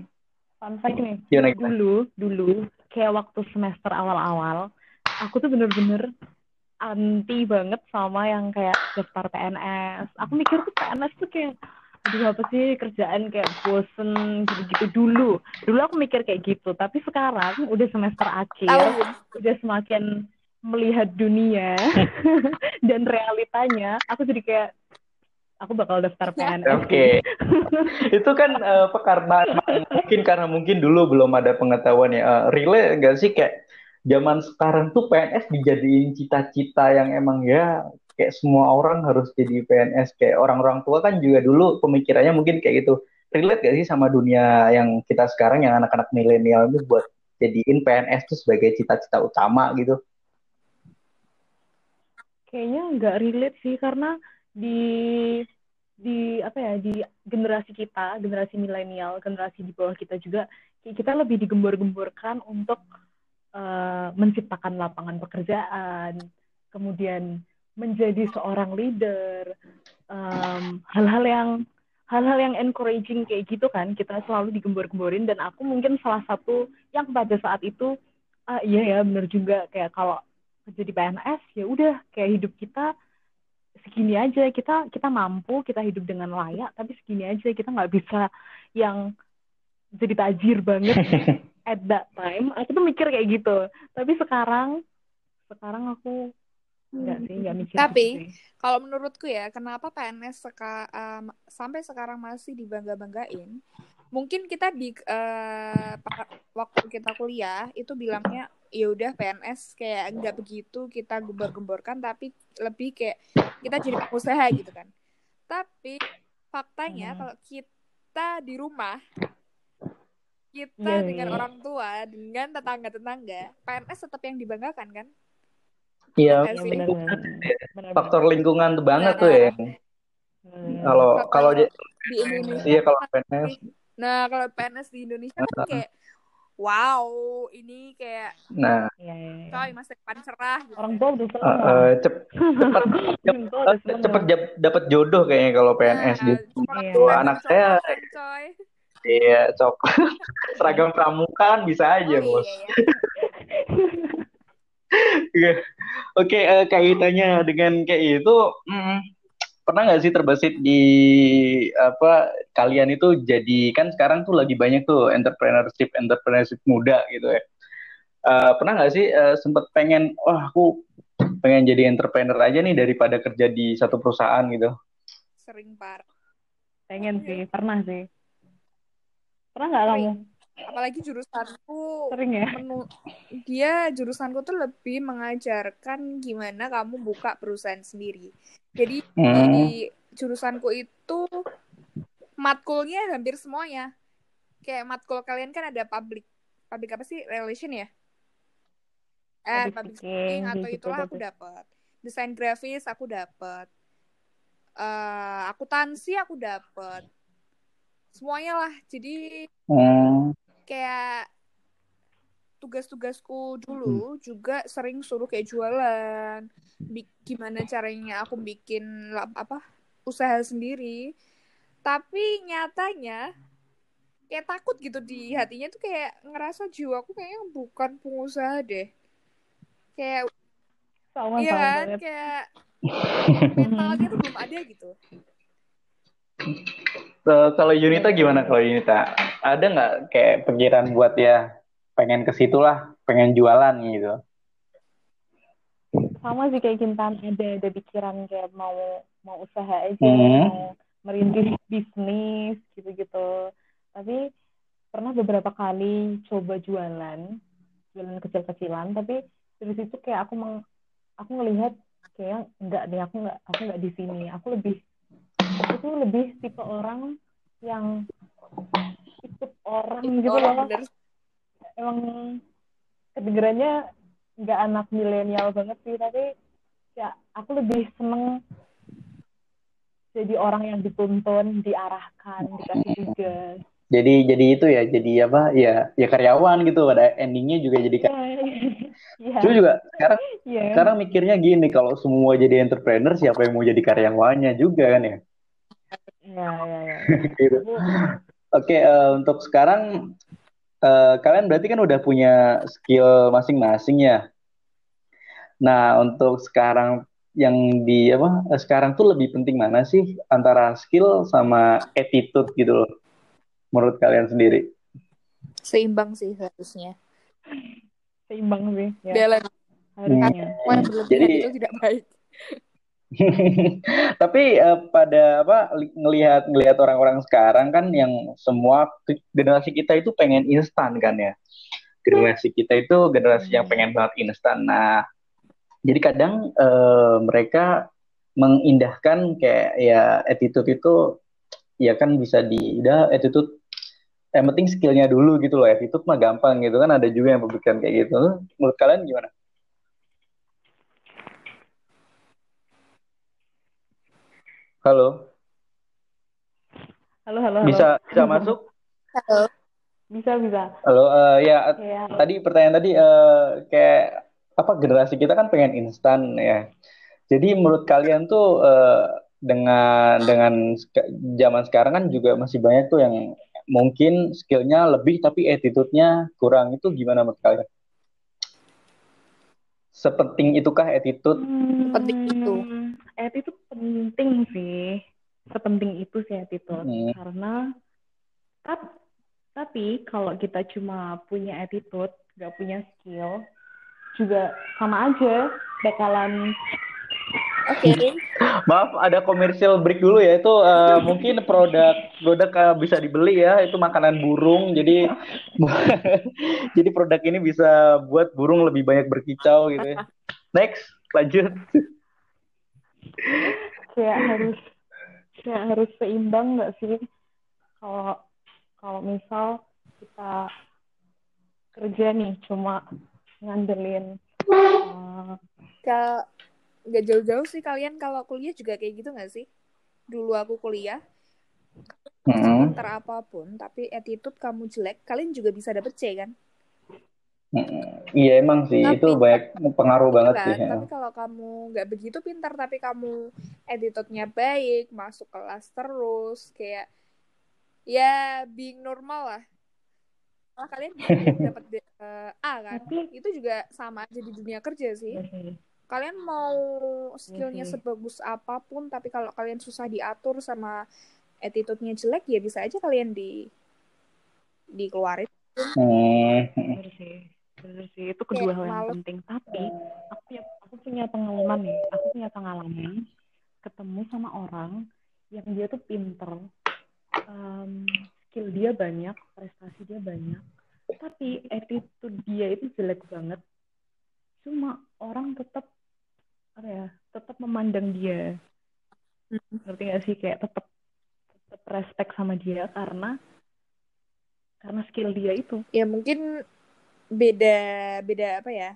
S2: fun fact nih
S1: gimana gimana?
S2: dulu dulu kayak waktu semester awal-awal aku tuh bener-bener anti banget sama yang kayak daftar PNS aku mikir tuh PNS tuh kayak aduh apa sih kerjaan kayak bosen gitu-gitu dulu. Dulu aku mikir kayak gitu tapi sekarang udah semester akhir
S3: tahun
S2: udah semakin melihat dunia dan realitanya aku jadi kayak aku bakal daftar PNS
S1: Oke. Itu kan eh, apa, karena mungkin karena mungkin dulu belum ada pengetahuan ya. Eh, relate nggak sih kayak zaman sekarang tuh PNS dijadiin cita-cita yang emang ya kayak semua orang harus jadi PNS kayak orang-orang tua kan juga dulu pemikirannya mungkin kayak gitu. Relate gak sih sama dunia yang kita sekarang yang anak-anak milenial ini buat jadiin PNS tuh sebagai cita-cita utama gitu?
S2: Kayaknya nggak relate sih karena di di apa ya di generasi kita, generasi milenial, generasi di bawah kita juga kita lebih digembor-gemborkan untuk eh, menciptakan lapangan pekerjaan, kemudian menjadi seorang leader, hal-hal yang hal-hal yang encouraging kayak gitu kan kita selalu digembor-gemborin. Dan aku mungkin salah satu yang pada saat itu ah iya ya bener juga. Kayak kalau jadi PNS ya udah kayak hidup kita segini aja. Kita kita mampu kita hidup dengan layak tapi segini aja. Kita nggak bisa yang jadi tajir banget at that time aku tuh mikir kayak gitu tapi sekarang sekarang aku enggak sih enggak mikir
S3: Tapi,
S2: gitu.
S3: Kalau menurutku ya, kenapa PNS seka, um, sampai sekarang masih dibangga-banggain? Mungkin kita di pa- waktu kita kuliah itu bilangnya ya udah PNS kayak nggak begitu kita gembor-gemborkan, tapi lebih kayak kita jadi pengusaha gitu kan. Tapi faktanya
S2: Hmm.
S3: kalau kita di rumah kita
S2: Iya,
S3: dengan
S2: iya.
S3: orang tua, dengan tetangga-tetangga, PNS tetap yang dibanggakan kan?
S1: Iya,
S3: Iya
S2: ya benar
S1: faktor lingkungan tuh banget tuh
S3: Nah.
S1: ya.
S2: Hmm.
S1: Kalau kalau dia
S3: di Indonesia
S1: iya kalau
S3: kan
S1: PNS
S3: Nah, kalau PNS di Indonesia kan kayak wow, ini kayak
S1: nah
S2: Iya, iya, iya.
S3: coy masa depan cerah gitu.
S2: orang tua udah seneng
S1: cep- cepat
S2: orang tua udah seneng
S1: cepet jap- dapat jodoh kayaknya kalau PNS
S3: Nah,
S1: gitu.
S2: Iya.
S1: Anak saya
S3: coklat, coy.
S1: Iya coklat seragam pramuka kan bisa aja
S3: Oh,
S1: bos.
S3: iya, iya.
S1: Iya. Oke, eh, kaitannya dengan kayak itu, mm, pernah nggak sih terbesit di apa kalian itu jadi kan sekarang tuh lagi banyak tuh entrepreneurship entrepreneurship muda gitu ya. Eh, pernah nggak sih eh, sempet pengen, wah aku pengen jadi entrepreneur aja nih daripada kerja di satu perusahaan gitu.
S3: Sering parah.
S2: pengen sih pernah sih pernah nggak kamu
S3: Apalagi jurusanku
S2: sering ya
S3: menu dia jurusanku tuh lebih mengajarkan gimana kamu buka perusahaan sendiri. Jadi
S1: Hmm.
S3: di jurusanku itu matkulnya hampir semuanya. Kayak matkul kalian kan ada public public apa sih relation ya? Eh,
S2: Public
S3: public
S2: speaking,
S3: atau
S2: gitu
S3: itulah aku dapat. Desain grafis aku dapat. Eh, akuntansi aku dapat. Semuanya lah. Jadi
S1: Hmm.
S3: kayak tugas-tugasku dulu juga sering suruh kayak jualan. Bi- gimana caranya aku bikin lap- apa usaha sendiri. Tapi nyatanya kayak takut gitu di hatinya tuh kayak ngerasa jiwaku kayaknya bukan pengusaha deh. Kayak
S2: sama
S3: iya kan kayak mentalnya tuh belum ada gitu
S1: Eh, kalau Yunita gimana kalau Yunita? Ada nggak kayak pikiran buat ya pengen ke situ lah, pengen jualan gitu?
S2: sama sih kayak Kintan ada ada pikiran kayak mau mau usaha aja
S1: Hmm.
S2: mau merintis bisnis gitu-gitu tapi pernah beberapa kali coba jualan jualan kecil-kecilan tapi dari situ kayak aku meng, aku ngelihat kayak enggak deh aku enggak aku enggak di sini aku lebih tuh lebih tipe orang yang ikut orang gitu
S3: orang
S2: loh
S3: bener
S2: emang kedengerannya nggak anak milenial banget sih tapi ya aku lebih seneng jadi orang yang dituntun diarahkan dikasih tugas
S1: Jadi jadi itu ya, jadi apa? Ya ya karyawan gitu. Pada endingnya juga jadi
S2: Iya,
S1: karyawan.
S2: iya,
S1: Cuma juga sekarang
S2: iya.
S1: sekarang mikirnya gini, kalau semua jadi entrepreneur, siapa yang mau jadi karyawannya juga kan ya?
S2: Iya, iya, iya.
S1: Gitu.
S2: Aku-
S1: Oke, eh, untuk sekarang eh, kalian berarti kan udah punya skill masing-masing ya. Nah, untuk sekarang yang di apa? eh, Sekarang tuh lebih penting mana sih antara skill sama attitude gitu loh? Menurut kalian sendiri?
S3: seimbang sih harusnya
S2: seimbang sih ya
S3: balance
S2: harusnya
S3: yang berlebihan
S1: Jadi-
S3: itu tidak baik
S1: Tapi eh, pada apa li- ngelihat ngelihat orang-orang sekarang kan yang semua generasi kita itu pengen instan kan ya. Generasi kita itu generasi yang pengen banget instan. Nah, jadi kadang eh, mereka mengindahkan kayak ya attitude itu ya kan bisa di udah attitude yang penting skillnya dulu gitu loh attitude mah gampang gitu kan ada juga yang berpikiran kayak gitu menurut kalian gimana? Halo,
S2: halo halo halo
S1: bisa bisa masuk?
S2: bisa bisa
S1: Halo, eh, ya
S2: ya
S1: tadi pertanyaan tadi eh, kayak apa generasi kita kan pengen instan ya. Jadi menurut kalian tuh eh, dengan dengan zaman sekarang kan juga masih banyak tuh yang mungkin skillnya lebih tapi attitude-nya kurang itu gimana menurut kalian? Sepenting itukah attitude?
S3: Sepenting itu.
S2: Hmm, attitude penting sih sepenting itu sih attitude
S1: Hmm.
S2: karena kan Tapi kalau kita cuma punya attitude, nggak punya skill, juga sama aja bakalan
S3: Oke.
S1: Maaf, ada komersial break dulu ya. Itu uh, mungkin produk produk uh, bisa dibeli ya. Itu makanan burung. Jadi jadi produk ini bisa buat burung lebih banyak berkicau gitu ya. Next, lanjut.
S2: Kayak harus kayak harus seimbang nggak sih? Kalau kalau misal kita kerja nih cuma ngandelin uh,
S3: Kalau nggak jauh-jauh sih kalian kalau kuliah juga kayak gitu nggak sih? Dulu aku kuliah,
S1: Hmm.
S3: pintar apa pun, tapi attitude kamu jelek, kalian juga bisa dapet C kan?
S1: Iya emang sih
S3: Tapi-
S1: itu banyak pengaruh banget
S3: Iya,
S1: sih. ya.
S3: tapi kalau kamu nggak begitu pintar, tapi kamu attitude-nya baik, masuk kelas terus, kayak ya being normal lah. Malah kalian dapat eh, A kan?
S2: tapi
S3: Itu juga sama aja di dunia kerja sih.
S2: Sih.
S3: Kalian mau skillnya
S2: sih.
S3: sebagus apa pun, tapi kalau kalian susah diatur sama attitude-nya jelek, ya bisa aja kalian di dikeluarin.
S1: Hmm.
S2: Bener sih. Itu kedua hal yang penting. Tapi aku punya aku punya pengalaman nih. Aku punya pengalaman ketemu sama orang yang dia tuh pinter em, skill dia banyak prestasi dia banyak. Tapi attitude dia itu jelek banget. Cuma orang tetap apa ya tetap memandang dia.
S3: Hmm.
S2: ngerti gak sih? Kayak tetap tetap respect sama dia karena karena skill dia itu.
S3: Ya mungkin beda beda apa ya?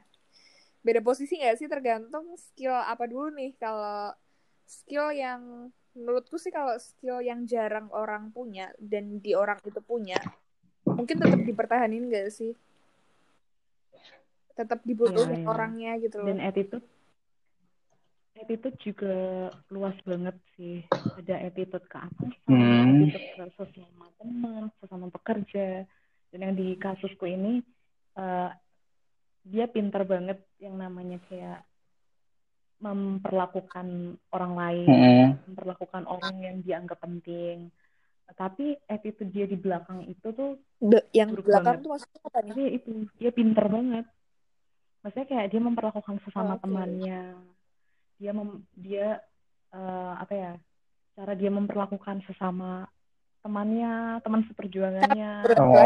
S3: Beda posisi nggak sih tergantung skill apa dulu nih. Kalau skill yang menurutku sih kalau skill yang jarang orang punya dan di orang itu punya, mungkin tetap dipertahanin nggak sih? Tetap dibutuhin
S2: iya.
S3: orangnya gitu loh.
S2: dan attitude attitude juga luas banget sih ada attitude ke atasan
S1: Hmm.
S2: attitude ke sesama teman sesama pekerja dan yang di kasusku ini eh, dia pintar banget yang namanya kayak memperlakukan orang lain
S1: Hmm.
S2: memperlakukan orang yang dianggap penting tapi attitude dia di belakang itu tuh
S3: Be- yang
S2: buruk
S3: belakang
S2: banget.
S3: tuh maksudnya apa nih?
S2: dia itu dia pinter banget maksudnya kayak dia memperlakukan sesama
S3: Oke.
S2: temannya dia mem, dia eh, apa ya cara dia memperlakukan sesama temannya teman seperjuangannya
S3: Menurut gue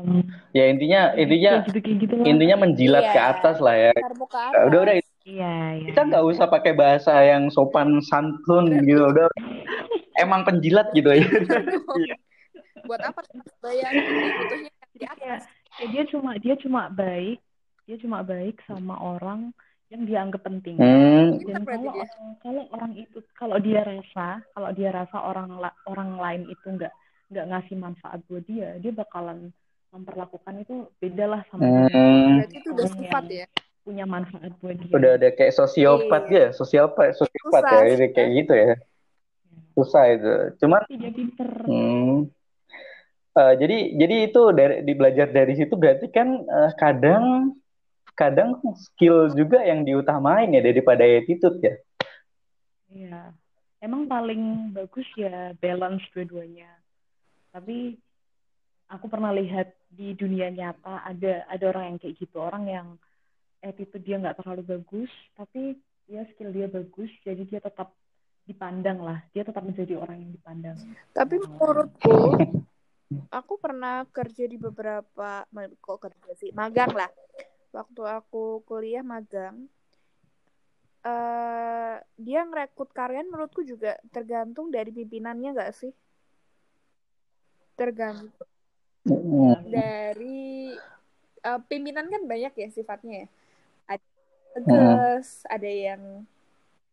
S3: ya,
S2: em,
S1: ya intinya intinya
S2: kayak gitu kayak gitu lah
S1: intinya menjilat
S3: Iya.
S1: ke atas lah ya.
S3: ke atas.
S1: Udah udah
S2: iya iya
S1: kita nggak usah pakai bahasa yang sopan santun gitu udah emang penjilat gitu ya. Iya.
S3: Buat apa bayangin butuhnya di
S2: Jadi
S3: atas.
S2: kayak, kayak dia cuma dia cuma baik dia cuma baik sama orang yang dianggap penting
S1: Hmm.
S2: dan kalau orang kalau orang itu kalau dia rasa kalau dia rasa orang orang lain itu nggak nggak ngasih manfaat buat dia dia bakalan memperlakukan itu beda lah sama dia.
S1: Hmm.
S3: Berarti itu udah sifat ya.
S2: punya manfaat buat dia
S1: Udah ada kayak sosiopat
S3: Iya.
S1: ya, sosiopat, sosiopat
S3: Susah
S1: ya, ini kayak gitu ya. Susah itu. Cuman
S2: tapi dia pinter
S1: Hmm. Eh, jadi jadi itu dari di belajar dari situ berarti kan eh, kadang kadang skill juga yang diutamain ya daripada attitude ya.
S2: Iya. Emang paling bagus ya balance dua-duanya. Tapi aku pernah lihat di dunia nyata ada ada orang yang kayak gitu, orang yang attitude dia nggak terlalu bagus, tapi dia skill dia bagus, jadi dia tetap dipandang lah, dia tetap menjadi orang yang dipandang.
S3: Tapi
S2: Oh.
S3: menurutku, aku pernah kerja di beberapa, kok kerja sih, magang lah. Waktu aku kuliah magang, eh dia ngerekrut karyawan menurutku juga tergantung dari pimpinannya nggak sih? Tergantung. Dari eh, pimpinan kan banyak ya sifatnya ya. Ada yang tegas, ada yang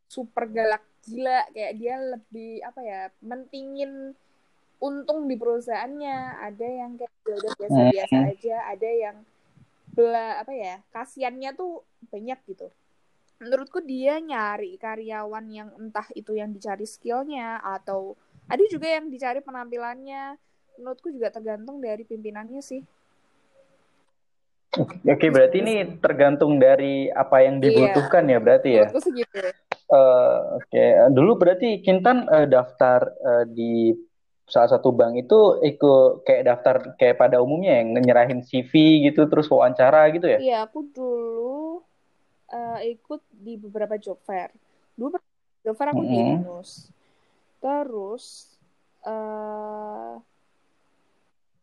S3: super galak gila kayak dia lebih apa ya mentingin untung di perusahaannya. Ada yang kayak ya udah biasa-biasa
S1: Hmm.
S3: aja ada yang bela apa ya kasihannya tuh banyak gitu. Menurutku dia nyari karyawan yang entah itu yang dicari skillnya atau ada juga yang dicari penampilannya menurutku juga tergantung dari pimpinannya sih
S1: Oke, berarti ini tergantung dari apa yang dibutuhkan ya berarti ya.
S3: menurutku segitu
S1: Eh, Oke, Dulu berarti Kintan eh, daftar eh, di salah satu bank itu ikut kayak daftar kayak pada umumnya yang nyerahin CV gitu terus wawancara gitu ya?
S3: Iya, aku dulu uh, ikut di beberapa job fair. Dulu job fair aku mm -hmm. di Inus. Terus uh,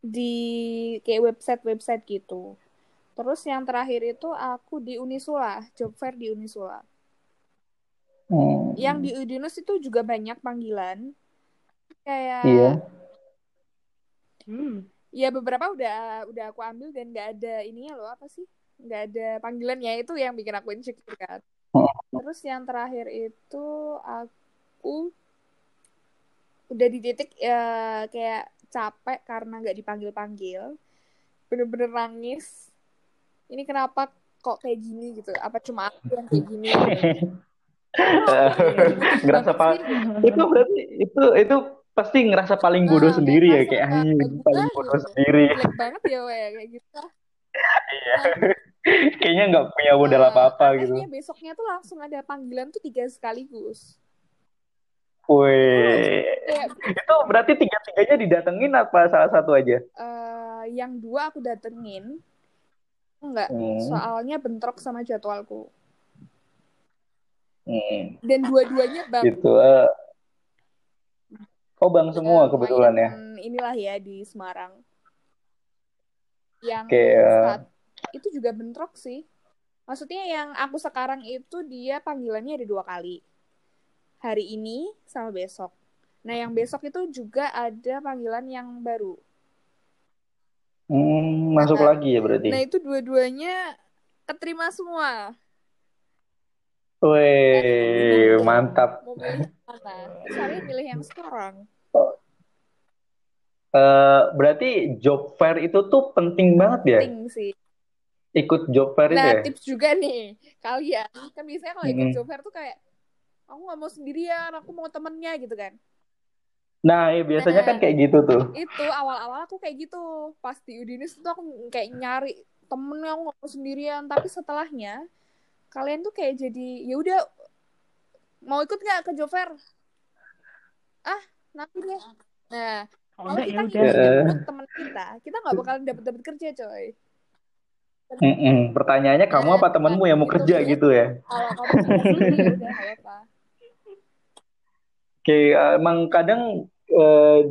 S3: di kayak website-website gitu. Terus yang terakhir itu aku di Unisula, job fair di Unisula. Hmm. Yang di Udinus itu juga banyak panggilan kayak
S1: iya
S3: hmm. ya beberapa udah udah aku ambil dan nggak ada ininya loh apa sih nggak ada panggilannya itu yang bikin aku insecure kan oh. terus yang terakhir itu aku udah di titik ya kayak capek karena nggak dipanggil panggil bener-bener nangis ini kenapa kok kayak gini gitu apa cuma aku yang kayak gini
S1: ngerasa pak itu berarti itu itu pasti ngerasa paling bodoh nah, sendiri ya kayak anjing paling bodoh gitu. sendiri.
S3: Jelek banget ya ya kayak gitu.
S1: Iya. Kayaknya nggak punya modal nah, apa-apa gitu.
S3: besoknya tuh langsung ada panggilan tuh tiga sekaligus.
S1: Wih, ya. itu berarti tiga-tiganya didatengin apa salah satu aja?
S3: Uh, yang dua aku datengin, enggak, hmm. soalnya bentrok sama jadwalku.
S1: Hmm.
S3: Dan dua-duanya bang.
S1: Gitu. Uh, Oh bang semua kebetulan ya.
S3: Inilah ya di Semarang. Yang okay, uh... itu juga bentrok sih. Maksudnya yang aku sekarang itu dia panggilannya ada dua kali. Hari ini sama besok. Nah yang besok itu juga ada panggilan yang baru.
S1: Hmm, masuk nah, lagi ya berarti.
S3: Nah itu dua-duanya keterima semua.
S1: Wih, mantap.
S3: Mau milih mana? Saya milih yang sekarang.
S1: Uh, berarti job fair itu tuh penting banget ya?
S3: Penting sih.
S1: Ikut job fair
S3: nah,
S1: itu ya?
S3: tips juga nih, kalian. Kan biasanya kalau ikut hmm. job fair tuh kayak, aku gak mau sendirian, aku mau temennya gitu kan.
S1: Nah, ya, biasanya nah, kan kayak gitu tuh.
S3: Itu awal-awal aku kayak gitu. Pas di Udinis tuh aku kayak nyari temen yang aku gak mau sendirian. Tapi setelahnya, kalian tuh kayak jadi ya udah mau ikut nggak ke Jover ah nanti deh nah kalau kita ngikut teman kita kita nggak bakalan dapat dapat kerja coy
S1: Mm -mm. Pertanyaannya kamu apa temanmu yang mau kerja ya. gitu ya?
S3: Kalau kamu udah apa.
S1: Oke, emang kadang uh,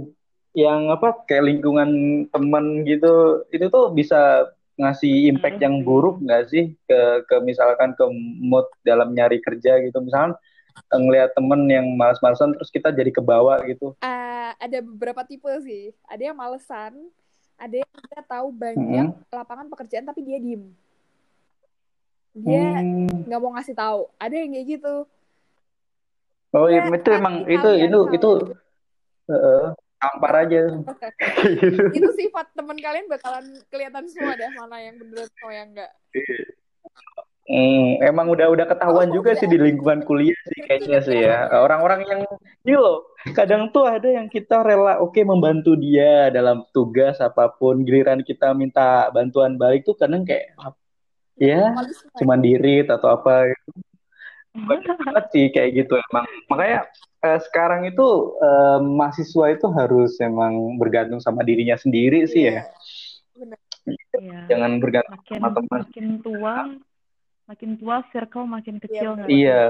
S1: yang apa kayak lingkungan teman gitu itu tuh bisa ngasih impact yang hmm. buruk nggak sih ke ke misalkan ke mood dalam nyari kerja gitu misalkan ngelihat temen yang males-malesan terus kita jadi kebawa gitu
S3: uh, ada beberapa tipe sih ada yang malesan ada yang kita tahu banyak hmm. lapangan pekerjaan tapi dia diem dia hmm. nggak hmm. mau ngasih tahu ada yang kayak gitu
S1: oh iya itu emang itu itu itu uh, tampar aja
S3: itu sifat teman kalian bakalan kelihatan semua deh mana yang bener sama yang enggak
S1: Hmm, emang udah udah ketahuan oh, juga udah. sih di lingkungan kuliah sih kayaknya sih ya. Orang-orang yang ini loh, kadang tuh ada yang kita rela oke okay, membantu dia dalam tugas apa pun, giliran kita minta bantuan balik tuh kadang kayak ya cuman diri atau apa gitu. Banget sih kayak gitu emang. Makanya eh, sekarang itu eh, mahasiswa itu harus emang bergantung sama dirinya sendiri yeah. sih ya. Benar.
S2: Yeah.
S1: Jangan bergantung
S2: makin, sama teman. Makin tua, makin tua circle makin kecil.
S1: Yeah, iya,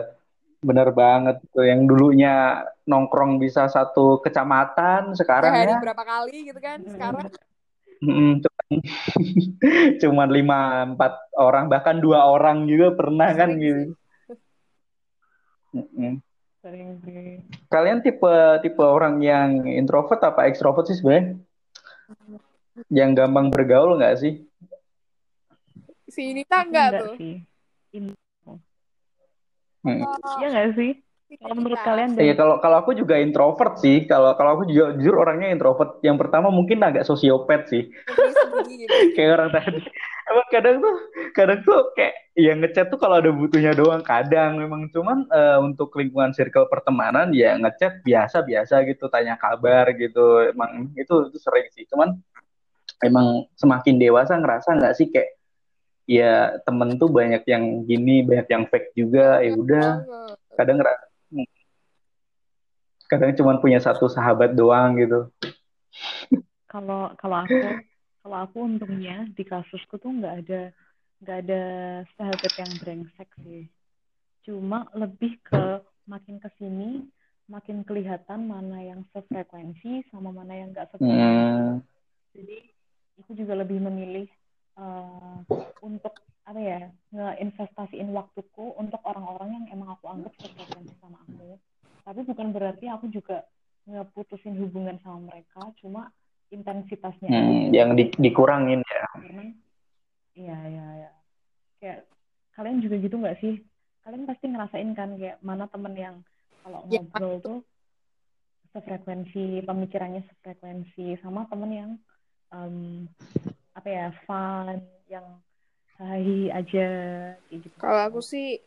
S1: benar banget tuh. Yang dulunya nongkrong bisa satu kecamatan, sekarang ya.
S3: berapa kali gitu kan? Sekarang.
S1: Mm, cuman, cuman lima empat orang bahkan dua orang juga pernah kan gitu. -mm. Kalian tipe tipe orang yang introvert apa ekstrovert sih sebenarnya? Yang gampang bergaul nggak sih?
S3: Si ini kan enggak, tuh. Sih.
S2: Hmm. Iya nggak sih? Kalau menurut kalian?
S1: Iya kalau kalau aku juga introvert sih. Kalau kalau aku juga jujur orangnya introvert. Yang pertama mungkin agak sosiopat sih. kayak orang tadi. Emang kadang tuh kadang tuh kayak yang ngechat tuh kalau ada butuhnya doang kadang memang cuman uh, untuk lingkungan circle pertemanan ya ngechat biasa biasa gitu tanya kabar gitu emang itu itu sering sih cuman emang semakin dewasa ngerasa nggak sih kayak ya temen tuh banyak yang gini banyak yang fake juga ya udah kadang ngerasa kadang cuma punya satu sahabat doang gitu.
S2: Kalau kalau aku kalau aku untungnya di kasusku tuh nggak ada nggak ada sahabat yang brengsek sih. Cuma lebih ke makin ke sini makin kelihatan mana yang sefrekuensi sama mana yang nggak sefrekuensi.
S1: Hmm.
S2: jadi aku juga lebih memilih uh, untuk apa ya ngeinvestasiin waktuku untuk orang-orang yang emang aku anggap sefrekuensi sama aku tapi bukan berarti aku juga ngeputusin hubungan sama mereka cuma intensitasnya
S1: Hmm, yang di- dikurangin ya.
S2: karena iya iya iya. Kayak kalian juga gitu nggak sih? Kalian pasti ngerasain kan kayak mana temen yang kalau
S3: Ya,
S2: ngobrol tuh sefrekuensi pemikirannya sefrekuensi sama temen yang em, apa ya fun yang hai aja kayak gitu.
S3: Kalau aku sih,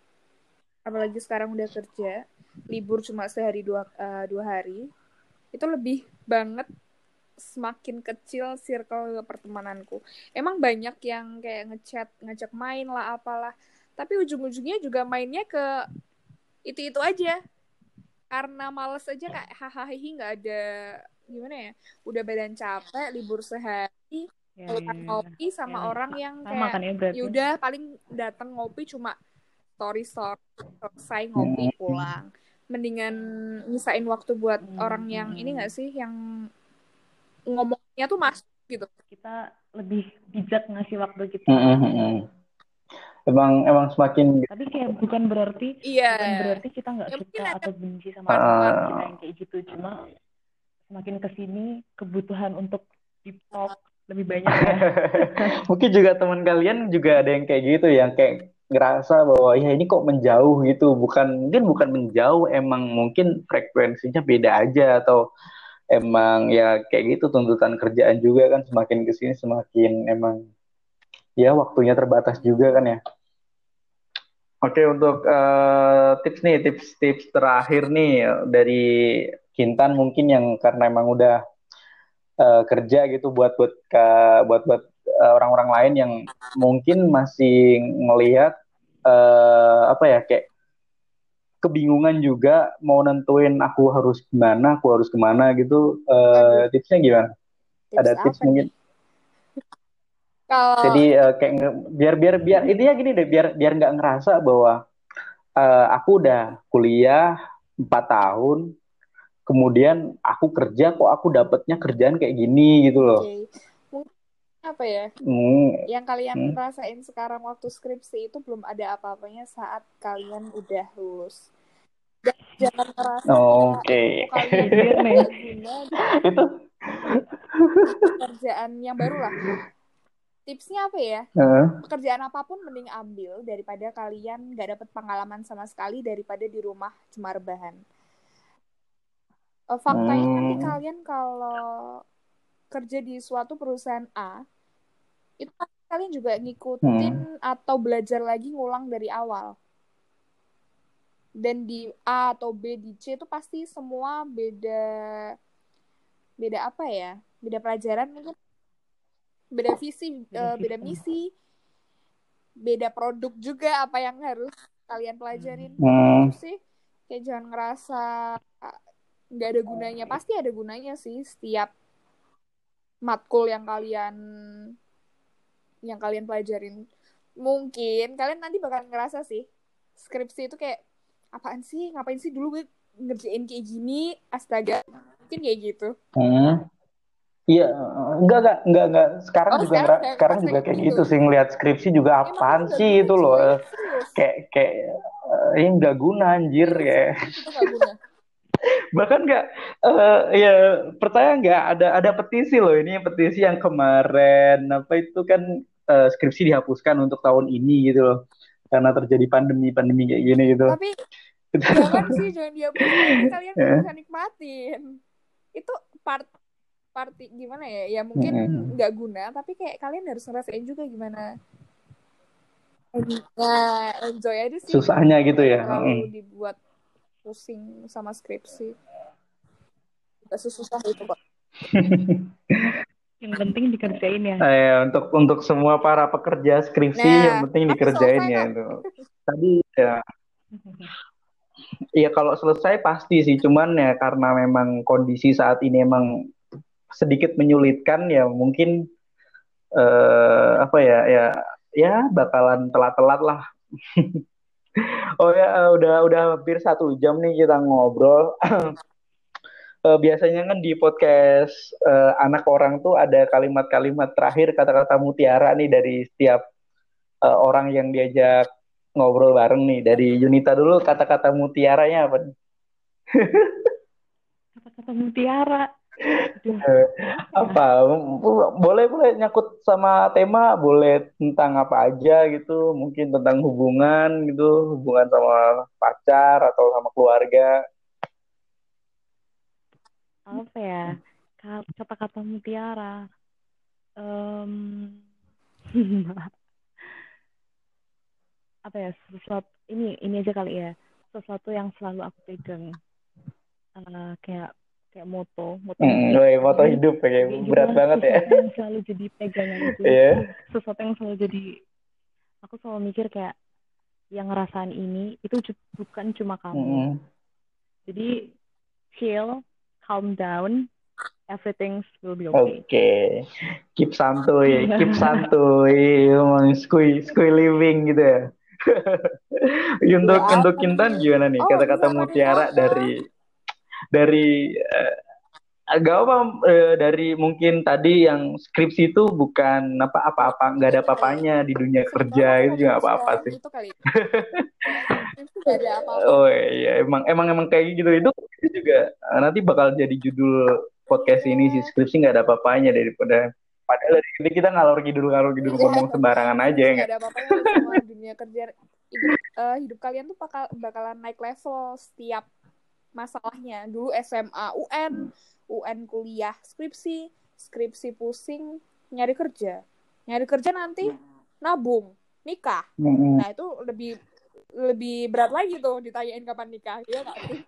S3: apalagi sekarang udah kerja, libur cuma sehari dua eh, dua hari, itu lebih banget semakin kecil circle pertemananku. Emang banyak yang kayak ngechat, ngajak main lah, apalah. Tapi ujung-ujungnya juga mainnya ke itu-itu aja. Karena males aja kayak hahaha nggak ada gimana ya? Udah badan capek, libur sehari,
S2: ya,
S3: pelukan
S2: ya, ya.
S3: ngopi sama
S2: Ya,
S3: orang yang kayak
S2: kan ya berarti
S3: yaudah paling datang ngopi cuma story story selesai ngopi
S1: Hmm.
S3: Mendingan nyisain waktu buat
S2: Hmm,
S3: orang yang
S2: hmm.
S3: ini gak sih yang ngomongnya tuh masuk gitu.
S2: Kita lebih bijak ngasih waktu gitu.
S1: Hmm, hmm, hmm. Emang emang semakin
S2: tapi kayak bukan berarti
S3: iya.
S2: bukan berarti kita nggak
S3: Ya,
S2: suka
S3: ada-
S2: atau benci sama teman kita yang kayak gitu. Cuma semakin ke sini kebutuhan untuk deep talk lebih banyak. Ya
S1: mungkin juga teman kalian juga ada yang kayak gitu yang kayak ngerasa bahwa ya ini kok menjauh gitu. Bukan mungkin bukan menjauh emang mungkin frekuensinya beda aja atau emang ya kayak gitu tuntutan kerjaan juga kan semakin ke sini semakin emang ya waktunya terbatas juga kan ya. Oke untuk eh, tips nih tips-tips terakhir nih dari Kintan mungkin yang karena emang udah eh, kerja gitu buat buat buat buat orang-orang lain yang mungkin masih ngelihat eh, apa ya kayak kebingungan juga mau nentuin aku harus gimana aku harus ke mana gitu. Eh,
S3: Waduh.
S1: tipsnya gimana?
S3: Tips
S1: ada tips mungkin
S3: nih? kalau
S1: jadi eh, kayak biar biar biar intinya gini deh biar biar nggak ngerasa bahwa eh, aku udah kuliah empat tahun kemudian aku kerja kok aku dapetnya kerjaan kayak gini gitu loh.
S3: Mungkin apa ya
S1: Hmm,
S3: yang kalian
S1: Hmm.
S3: rasain sekarang waktu skripsi itu belum ada apa-apanya saat kalian udah lulus jangan ngerasa
S1: oke
S3: kayak kalian guna
S1: itu
S3: pekerjaan yang baru lah. Tipsnya apa ya?
S1: eh,
S3: Pekerjaan apa pun mending ambil daripada kalian nggak dapet pengalaman sama sekali daripada di rumah cuma rebahan. Eh, faktanya nanti
S1: Hmm.
S3: kalian kalau kerja di suatu perusahaan A, itu pasti kalian juga ngikutin atau belajar lagi ngulang dari awal. Dan di A atau B di C itu pasti semua beda beda apa ya? Beda pelajaran mungkin beda visi,
S2: Beda
S3: eh, misi, beda produk juga apa yang harus kalian pelajarin.
S1: Hmm.
S3: Itu sih kayak jangan ngerasa ah, nggak ada gunanya. Pasti ada gunanya sih setiap matkul yang kalian yang kalian pelajarin. Mungkin kalian nanti bakal ngerasa sih skripsi itu kayak apaan sih? Ngapain sih dulu gue ngerjain kayak gini? Astaga. Mungkin kayak gitu.
S1: Hmm. Iya, enggak enggak enggak enggak. Sekarang
S3: Oh,
S1: juga
S3: sekarang kayak-
S1: sekarang juga
S3: kayak gitu.
S1: gitu sih ngelihat skripsi juga
S3: Emang
S1: apaan sih itu loh. Kayak kayak eh, ini nggak guna anjir kayak.
S3: Guna.
S1: Bahkan nggak eh, ya percaya nggak ada ada petisi loh ini petisi yang kemarin apa itu kan eh, skripsi dihapuskan untuk tahun ini gitu loh. Karena terjadi pandemi-pandemi kayak gini gitu.
S3: Tapi jangan sih jangan dihapus nanti kalian
S1: Eh.
S3: bisa nikmatin itu part party gimana ya ya mungkin nggak guna tapi kayak kalian harus ngerasain juga gimana nah enjoy aja sih
S1: Susahnya gitu ya. Mm.
S3: dibuat pusing sama skripsi gak sesusah itu kok
S2: yang penting dikerjain ya
S1: Eh, untuk untuk semua para pekerja skripsi
S3: Nah,
S1: yang penting dikerjain ya itu. Tadi ya Iya kalau selesai pasti sih, cuman ya karena memang kondisi saat ini emang sedikit menyulitkan ya mungkin uh, apa ya ya ya bakalan telat-telat lah. oh ya udah udah hampir satu jam nih kita ngobrol. uh, biasanya kan di podcast uh, anak orang tuh ada kalimat-kalimat terakhir kata-kata mutiara nih dari setiap uh, orang yang diajak ngobrol bareng nih. Dari Yunita dulu kata-kata mutiaranya apa?
S2: Kata-kata mutiara.
S1: apa boleh boleh nyakut sama tema boleh tentang apa aja gitu mungkin tentang hubungan gitu hubungan sama pacar atau sama keluarga
S2: apa ya? Kata-kata mutiara. Um, apa ya? Sesuatu ini ini aja kali ya. Sesuatu yang selalu aku pegang. Uh, kayak kayak moto moto
S1: mm, hidup. moto hidup kayak berat banget ya?
S2: yang selalu jadi pegangan itu? Yeah. sesuatu yang selalu jadi aku selalu mikir kayak yang ngerasain ini itu bukan cuma kamu. Mm. jadi chill calm down, everything will be okay.
S1: Oke, okay. keep santuy, keep santuy, emang skui skui living gitu ya. untuk ya, untuk Kintan gimana nih oh, kata-kata mutiara dari dari uh, agak apa uh, dari mungkin tadi yang skripsi itu bukan apa apa apa nggak ada apa-apanya di dunia kerja itu juga apa apa sih. Itu kali. ada apa-apa. Oh iya, emang emang emang kayak gitu. Itu juga eh, nanti bakal jadi judul podcast ini sih. Skripsi nggak ada apa-apanya daripada padahal dari ini kita ngalor ngidul ngalor ngidul ya, ngomong sembarangan aja ya
S3: nggak ada apa-apanya. Sama dunia kerja hidup, uh, hidup kalian tuh bakal bakalan naik level setiap masalahnya. Dulu SMA UN UN kuliah skripsi skripsi pusing nyari kerja. Nyari kerja nanti nabung nikah. Nah itu lebih lebih berat lagi tuh ditanyain kapan nikah ya sih?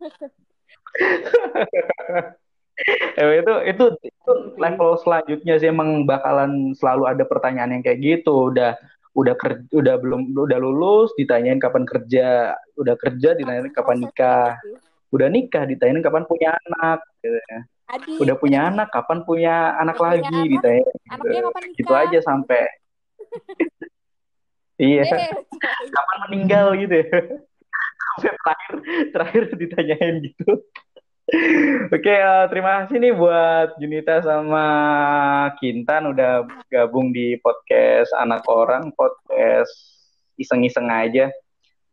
S1: Eh, itu itu itu level selanjutnya sih emang bakalan selalu ada pertanyaan yang kayak gitu. Udah udah kerja udah belum udah lulus ditanyain kapan kerja. Udah kerja ditanyain kapan nikah. udah nikah ditanyain kapan punya anak gitu ya. Udah punya anak kapan punya anak lagi anak, ditanyain. Gitu. gitu aja sampai iya kapan meninggal gitu ya terakhir terakhir ditanyain gitu Oke, uh, terima kasih nih buat Junita sama Kintan udah gabung di podcast anak orang, podcast iseng-iseng aja.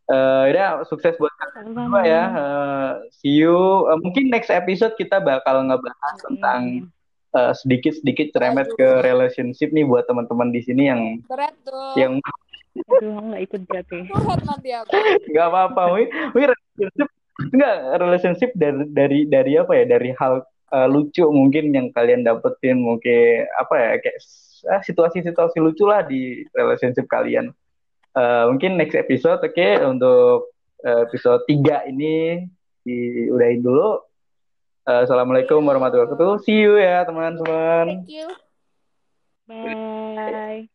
S1: Uh, udah sukses buat kalian semua ya. Uh, see you. Uh, mungkin next episode kita bakal ngebahas tentang uh, sedikit-sedikit ceremet ke relationship nih buat teman-teman di sini yang
S3: Berat tuh.
S1: yang
S2: Aduh, nggak ikut berarti.
S3: Curhat nanti aku.
S1: Nggak apa-apa, mungkin, mungkin relationship nggak relationship dari dari dari apa ya dari hal uh, lucu mungkin yang kalian dapetin mungkin apa ya kayak uh, situasi-situasi lucu lah di relationship kalian. Uh, mungkin next episode oke okay, untuk uh, episode 3 ini diudahin dulu. Uh, Assalamualaikum warahmatullahi wabarakatuh. See you ya teman-teman.
S3: Thank you.
S2: Bye.